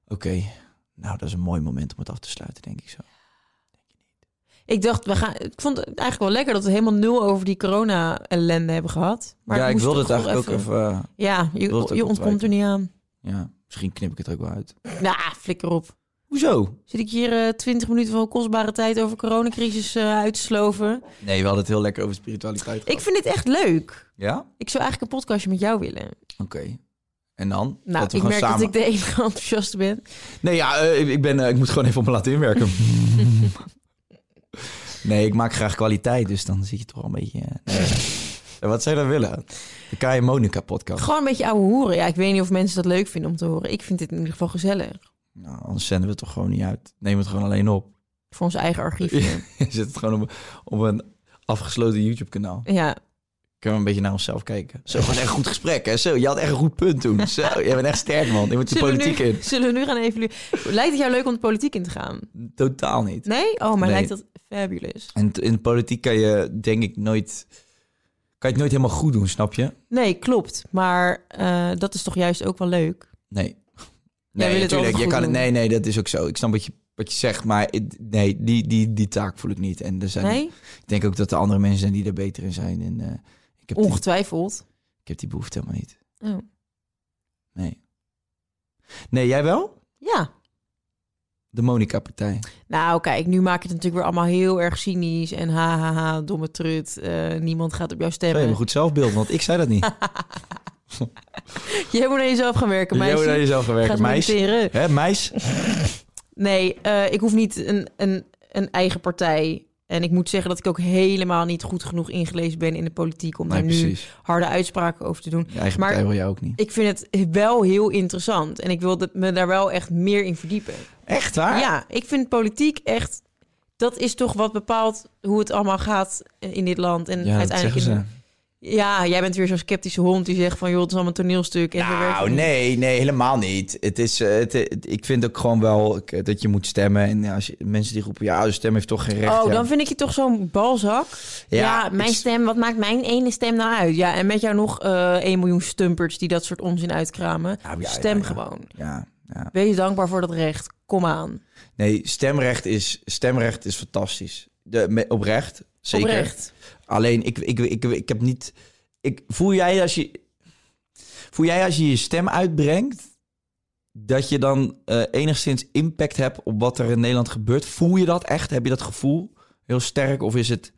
Speaker 3: Oké, nou dat is een mooi moment om het af te sluiten, denk ik zo.
Speaker 2: Ik dacht, we gaan. Ik vond het eigenlijk wel lekker dat we helemaal nul over die corona-ellende hebben gehad. Maar
Speaker 3: ja, ik wilde het eigenlijk ook even... eh,
Speaker 2: Ja, je,
Speaker 3: het ook
Speaker 2: je ontkomt er niet aan.
Speaker 3: ja, misschien knip ik het er ook wel uit.
Speaker 2: Nou, flikker op.
Speaker 3: Hoezo?
Speaker 2: Zit ik hier eh 20 minuten van kostbare tijd over coronacrisis eh uit te sloven?
Speaker 3: Nee, we hadden het heel lekker over spiritualiteit
Speaker 2: Ik vind dit echt leuk.
Speaker 3: Ja?
Speaker 2: Ik zou eigenlijk een podcastje met jou willen.
Speaker 3: Oké. En dan?
Speaker 2: Nou, ik merk
Speaker 3: samen...
Speaker 2: dat ik de enige enthousiaste ben.
Speaker 3: Nee, ja, eh, ik, ben, eh, ik moet gewoon even op me laten inwerken. nee, ik maak graag kwaliteit, dus dan zit je toch wel een beetje... eh, nee. Wat zou je dan willen? De Kai Monica podcast.
Speaker 2: Gewoon een beetje ouwe hoeren. Ja, ik weet niet of mensen dat leuk vinden om te horen. Ik vind dit in ieder geval gezellig.
Speaker 3: Nou, anders zenden we het toch gewoon niet uit. Neem het gewoon alleen op.
Speaker 2: Voor ons eigen archiefje.
Speaker 3: Je zet het gewoon op, op een afgesloten YouTube-kanaal.
Speaker 2: ja.
Speaker 3: Kunnen we een beetje naar onszelf kijken. Zo, was echt een goed gesprek, hè? Zo, je had echt een goed punt toen. Zo, je bent echt sterk, man. Je moet de
Speaker 2: Zullen
Speaker 3: politiek
Speaker 2: nu,
Speaker 3: in.
Speaker 2: Zullen we nu gaan evalueren? Lijkt het jou leuk om de politiek in te gaan?
Speaker 3: Totaal niet.
Speaker 2: Nee? Oh, maar
Speaker 3: Nee.
Speaker 2: lijkt dat fabulous.
Speaker 3: En in de politiek kan je, denk ik, nooit... Kan je het nooit helemaal goed doen, snap je?
Speaker 2: Nee, klopt. Maar eh, dat is toch juist ook wel leuk?
Speaker 3: Nee.
Speaker 2: Jij
Speaker 3: Nee, natuurlijk. Je kan het, nee, nee, dat is ook zo. Ik snap wat je, wat je zegt, maar nee, die, die, die taak voel ik niet. En er zijn,
Speaker 2: Nee?
Speaker 3: ik denk ook dat er andere mensen zijn die er beter in zijn. En, eh, ik, heb die,
Speaker 2: Ongetwijfeld.
Speaker 3: ik heb die behoefte helemaal niet.
Speaker 2: Oh.
Speaker 3: Nee. Nee, jij wel?
Speaker 2: Ja.
Speaker 3: De Monica-partij.
Speaker 2: Nou, kijk, nu maak je het natuurlijk weer allemaal heel erg cynisch. En ha, ha, ha, domme trut. eh, niemand gaat op jou
Speaker 3: Zo, je
Speaker 2: stemmen.
Speaker 3: een goed zelfbeeld, want ik zei dat niet.
Speaker 2: Jij moet naar jezelf gaan werken,
Speaker 3: Jij
Speaker 2: meisje.
Speaker 3: moet naar jezelf gaan
Speaker 2: Ga
Speaker 3: werken,
Speaker 2: eens
Speaker 3: meis.
Speaker 2: mediteren.
Speaker 3: Hè, meis?
Speaker 2: Nee, eh, ik hoef niet een, een, een eigen partij. En ik moet zeggen dat ik ook helemaal niet goed genoeg ingelezen ben in de politiek... om
Speaker 3: Nee,
Speaker 2: daar nu harde uitspraken over te doen.
Speaker 3: Eigen
Speaker 2: Maar-
Speaker 3: partij wil jij ook niet.
Speaker 2: Ik vind het wel heel interessant. En ik wil me daar wel echt meer in verdiepen.
Speaker 3: Echt waar?
Speaker 2: Ja, ik vind politiek echt... Dat is toch wat bepaalt hoe het allemaal gaat in dit land. En
Speaker 3: Ja,
Speaker 2: uiteindelijk... Ja, jij bent weer zo'n sceptische hond die zegt van... joh, het is allemaal toneelstuk. En
Speaker 3: Nou, nee, nee, helemaal niet. Het is, eh, het, het- ik vind ook gewoon wel eh, dat je moet stemmen. En als je, mensen die roepen, ja, de stem heeft toch geen recht.
Speaker 2: Oh,
Speaker 3: ja.
Speaker 2: dan vind ik je toch zo'n balzak. Ja,
Speaker 3: Ja,
Speaker 2: mijn stem, wat maakt mijn ene stem nou uit? Ja, en met jou nog eh 1 miljoen stumpers die dat soort onzin uitkramen.
Speaker 3: Nou, ja,
Speaker 2: Stem gewoon.
Speaker 3: Ja, ja.
Speaker 2: Wees dankbaar voor dat recht. Kom aan.
Speaker 3: Nee, stemrecht is, stemrecht is fantastisch. De, me- oprecht, zeker.
Speaker 2: Oprecht.
Speaker 3: Alleen, ik, ik, ik, ik, heb niet... Ik, voel, jij als je, voel jij als je je stem uitbrengt... dat je dan eh, enigszins impact hebt op wat er in Nederland gebeurt? Voel je dat echt? Heb je dat gevoel heel sterk? Of is het...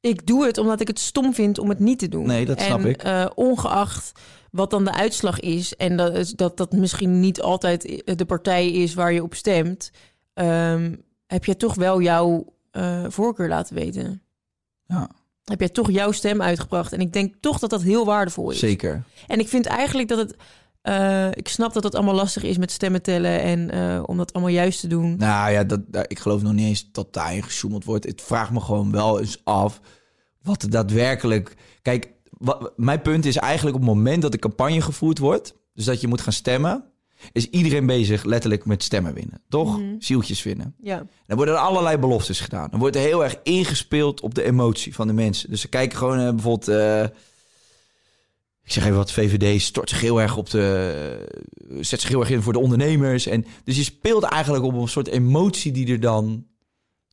Speaker 2: Ik doe het omdat ik het stom vind om het niet te doen.
Speaker 3: Nee, dat snap
Speaker 2: en,
Speaker 3: ik.
Speaker 2: eh, ongeacht wat dan de uitslag is... en dat is, dat, dat misschien niet altijd de partij is waar je op stemt... ehm, heb je toch wel jouw eh, voorkeur laten weten.
Speaker 3: Ja,
Speaker 2: Heb jij toch jouw stem uitgebracht. En ik denk toch dat dat heel waardevol is.
Speaker 3: zeker.
Speaker 2: En ik vind eigenlijk dat het... eh, ik snap dat het allemaal lastig is met stemmen tellen... en eh, om dat allemaal juist te doen.
Speaker 3: Nou ja, dat, ik geloof nog niet eens dat daarin gesjoemeld wordt. Het vraagt me gewoon wel eens af wat er daadwerkelijk... Kijk, wat, mijn punt is eigenlijk op het moment dat de campagne gevoerd wordt... dus dat je moet gaan stemmen... is iedereen bezig letterlijk met stemmen winnen. Toch? Zieltjes winnen.
Speaker 2: Ja.
Speaker 3: Dan worden er allerlei beloftes gedaan. Dan wordt er heel erg ingespeeld op de emotie van de mensen. Dus ze kijken gewoon eh, bijvoorbeeld... eh, ik zeg even wat, VVD stort zich heel erg op de... zet zich heel erg in voor de ondernemers. En, dus je speelt eigenlijk op een soort emotie die er dan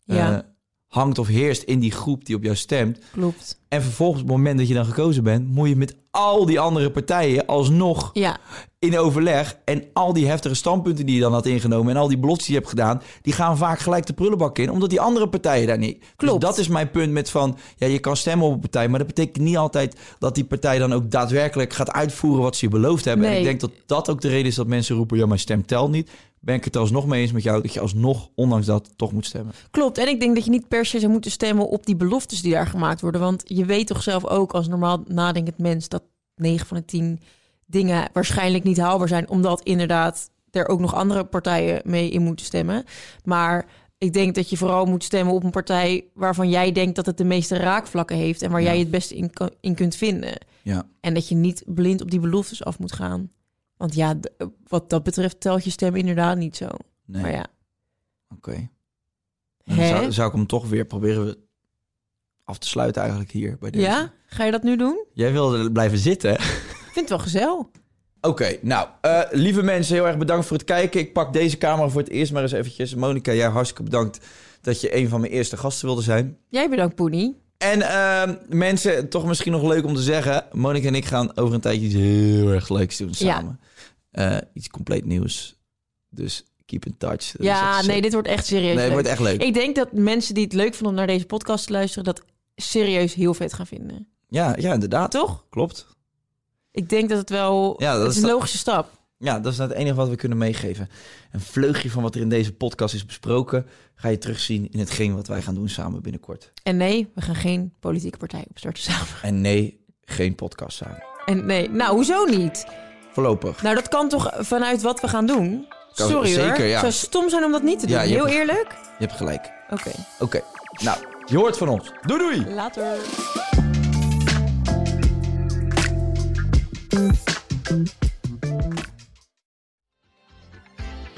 Speaker 2: Ja.
Speaker 3: Hangt of heerst in die groep die op jou stemt.
Speaker 2: Klopt.
Speaker 3: En vervolgens, op het moment dat je dan gekozen bent... moet je met al die andere partijen alsnog
Speaker 2: Ja.
Speaker 3: in overleg. En al die heftige standpunten die je dan had ingenomen... en al die beloftes die je hebt gedaan... die gaan vaak gelijk de prullenbak in... omdat die andere partijen daar niet...
Speaker 2: Klopt.
Speaker 3: Dus dat is mijn punt met van... ja, je kan stemmen op een partij... maar dat betekent niet altijd... dat die partij dan ook daadwerkelijk gaat uitvoeren... wat ze je beloofd hebben. En
Speaker 2: Nee.
Speaker 3: ik denk dat dat ook de reden is dat mensen roepen... ja, mijn stem telt niet. Ben ik het alsnog mee eens met jou... dat je alsnog, ondanks dat, toch moet stemmen.
Speaker 2: Klopt. En ik denk dat je niet per se zou moeten stemmen op die beloftes die daar gemaakt worden. Want je weet toch zelf ook als normaal nadenkend mens dat 9 van de 10 dingen waarschijnlijk niet haalbaar zijn. Omdat inderdaad er ook nog andere partijen mee in moeten stemmen. Maar Ik denk dat je vooral moet stemmen op een partij waarvan jij denkt dat het de meeste raakvlakken heeft en waar
Speaker 3: Ja.
Speaker 2: jij het beste in, kan- in kunt vinden.
Speaker 3: Ja.
Speaker 2: En dat je niet blind op die beloftes af moet gaan. Want ja, d- wat dat betreft telt je stem inderdaad niet zo.
Speaker 3: Nee,
Speaker 2: Maar ja,
Speaker 3: oké. Dan zou, zou ik hem toch weer proberen af te sluiten eigenlijk hier bij deze.
Speaker 2: ja? Ga je dat nu doen?
Speaker 3: Jij wilde blijven zitten?
Speaker 2: Ik vind het wel gezellig.
Speaker 3: Oké, nou, eh, lieve mensen, heel erg bedankt voor het kijken. Ik pak deze camera voor het eerst maar eens eventjes. Monika, jij hartstikke bedankt dat je een van mijn eerste gasten wilde zijn.
Speaker 2: Jij bedankt, Poenie.
Speaker 3: En ehm, mensen, toch misschien nog leuk om te zeggen. Monika en ik gaan over een tijdje iets heel erg leuks doen
Speaker 2: Ja.
Speaker 3: samen. Eh, iets compleet nieuws. Dus keep in touch. Dat
Speaker 2: Ja, nee, dit wordt echt serieus
Speaker 3: Nee, het wordt echt leuk.
Speaker 2: Ik denk dat mensen die het leuk vinden om naar deze podcast te luisteren... dat serieus heel vet gaan vinden.
Speaker 3: Ja, ja, inderdaad.
Speaker 2: Toch?
Speaker 3: Klopt.
Speaker 2: Ik denk dat het wel...
Speaker 3: Ja, dat
Speaker 2: het
Speaker 3: is
Speaker 2: een logische stap.
Speaker 3: Ja, dat is nou het enige wat we kunnen meegeven. Een vleugje van wat er in deze podcast is besproken... ga je terugzien in hetgeen wat wij gaan doen samen binnenkort.
Speaker 2: En nee, we gaan geen politieke partij opstarten samen.
Speaker 3: En nee, geen podcast samen.
Speaker 2: En nee, nou, hoezo niet?
Speaker 3: Voorlopig.
Speaker 2: Nou, dat kan toch vanuit wat we gaan doen?
Speaker 3: Kan-
Speaker 2: Sorry hoor.
Speaker 3: zeker, ja.
Speaker 2: Het zou stom zijn om dat niet te doen.
Speaker 3: Ja,
Speaker 2: Heel
Speaker 3: hebt-
Speaker 2: eerlijk.
Speaker 3: Je hebt gelijk.
Speaker 2: Oké,
Speaker 3: Oké, nou, je hoort van ons. Doei doei!
Speaker 2: later.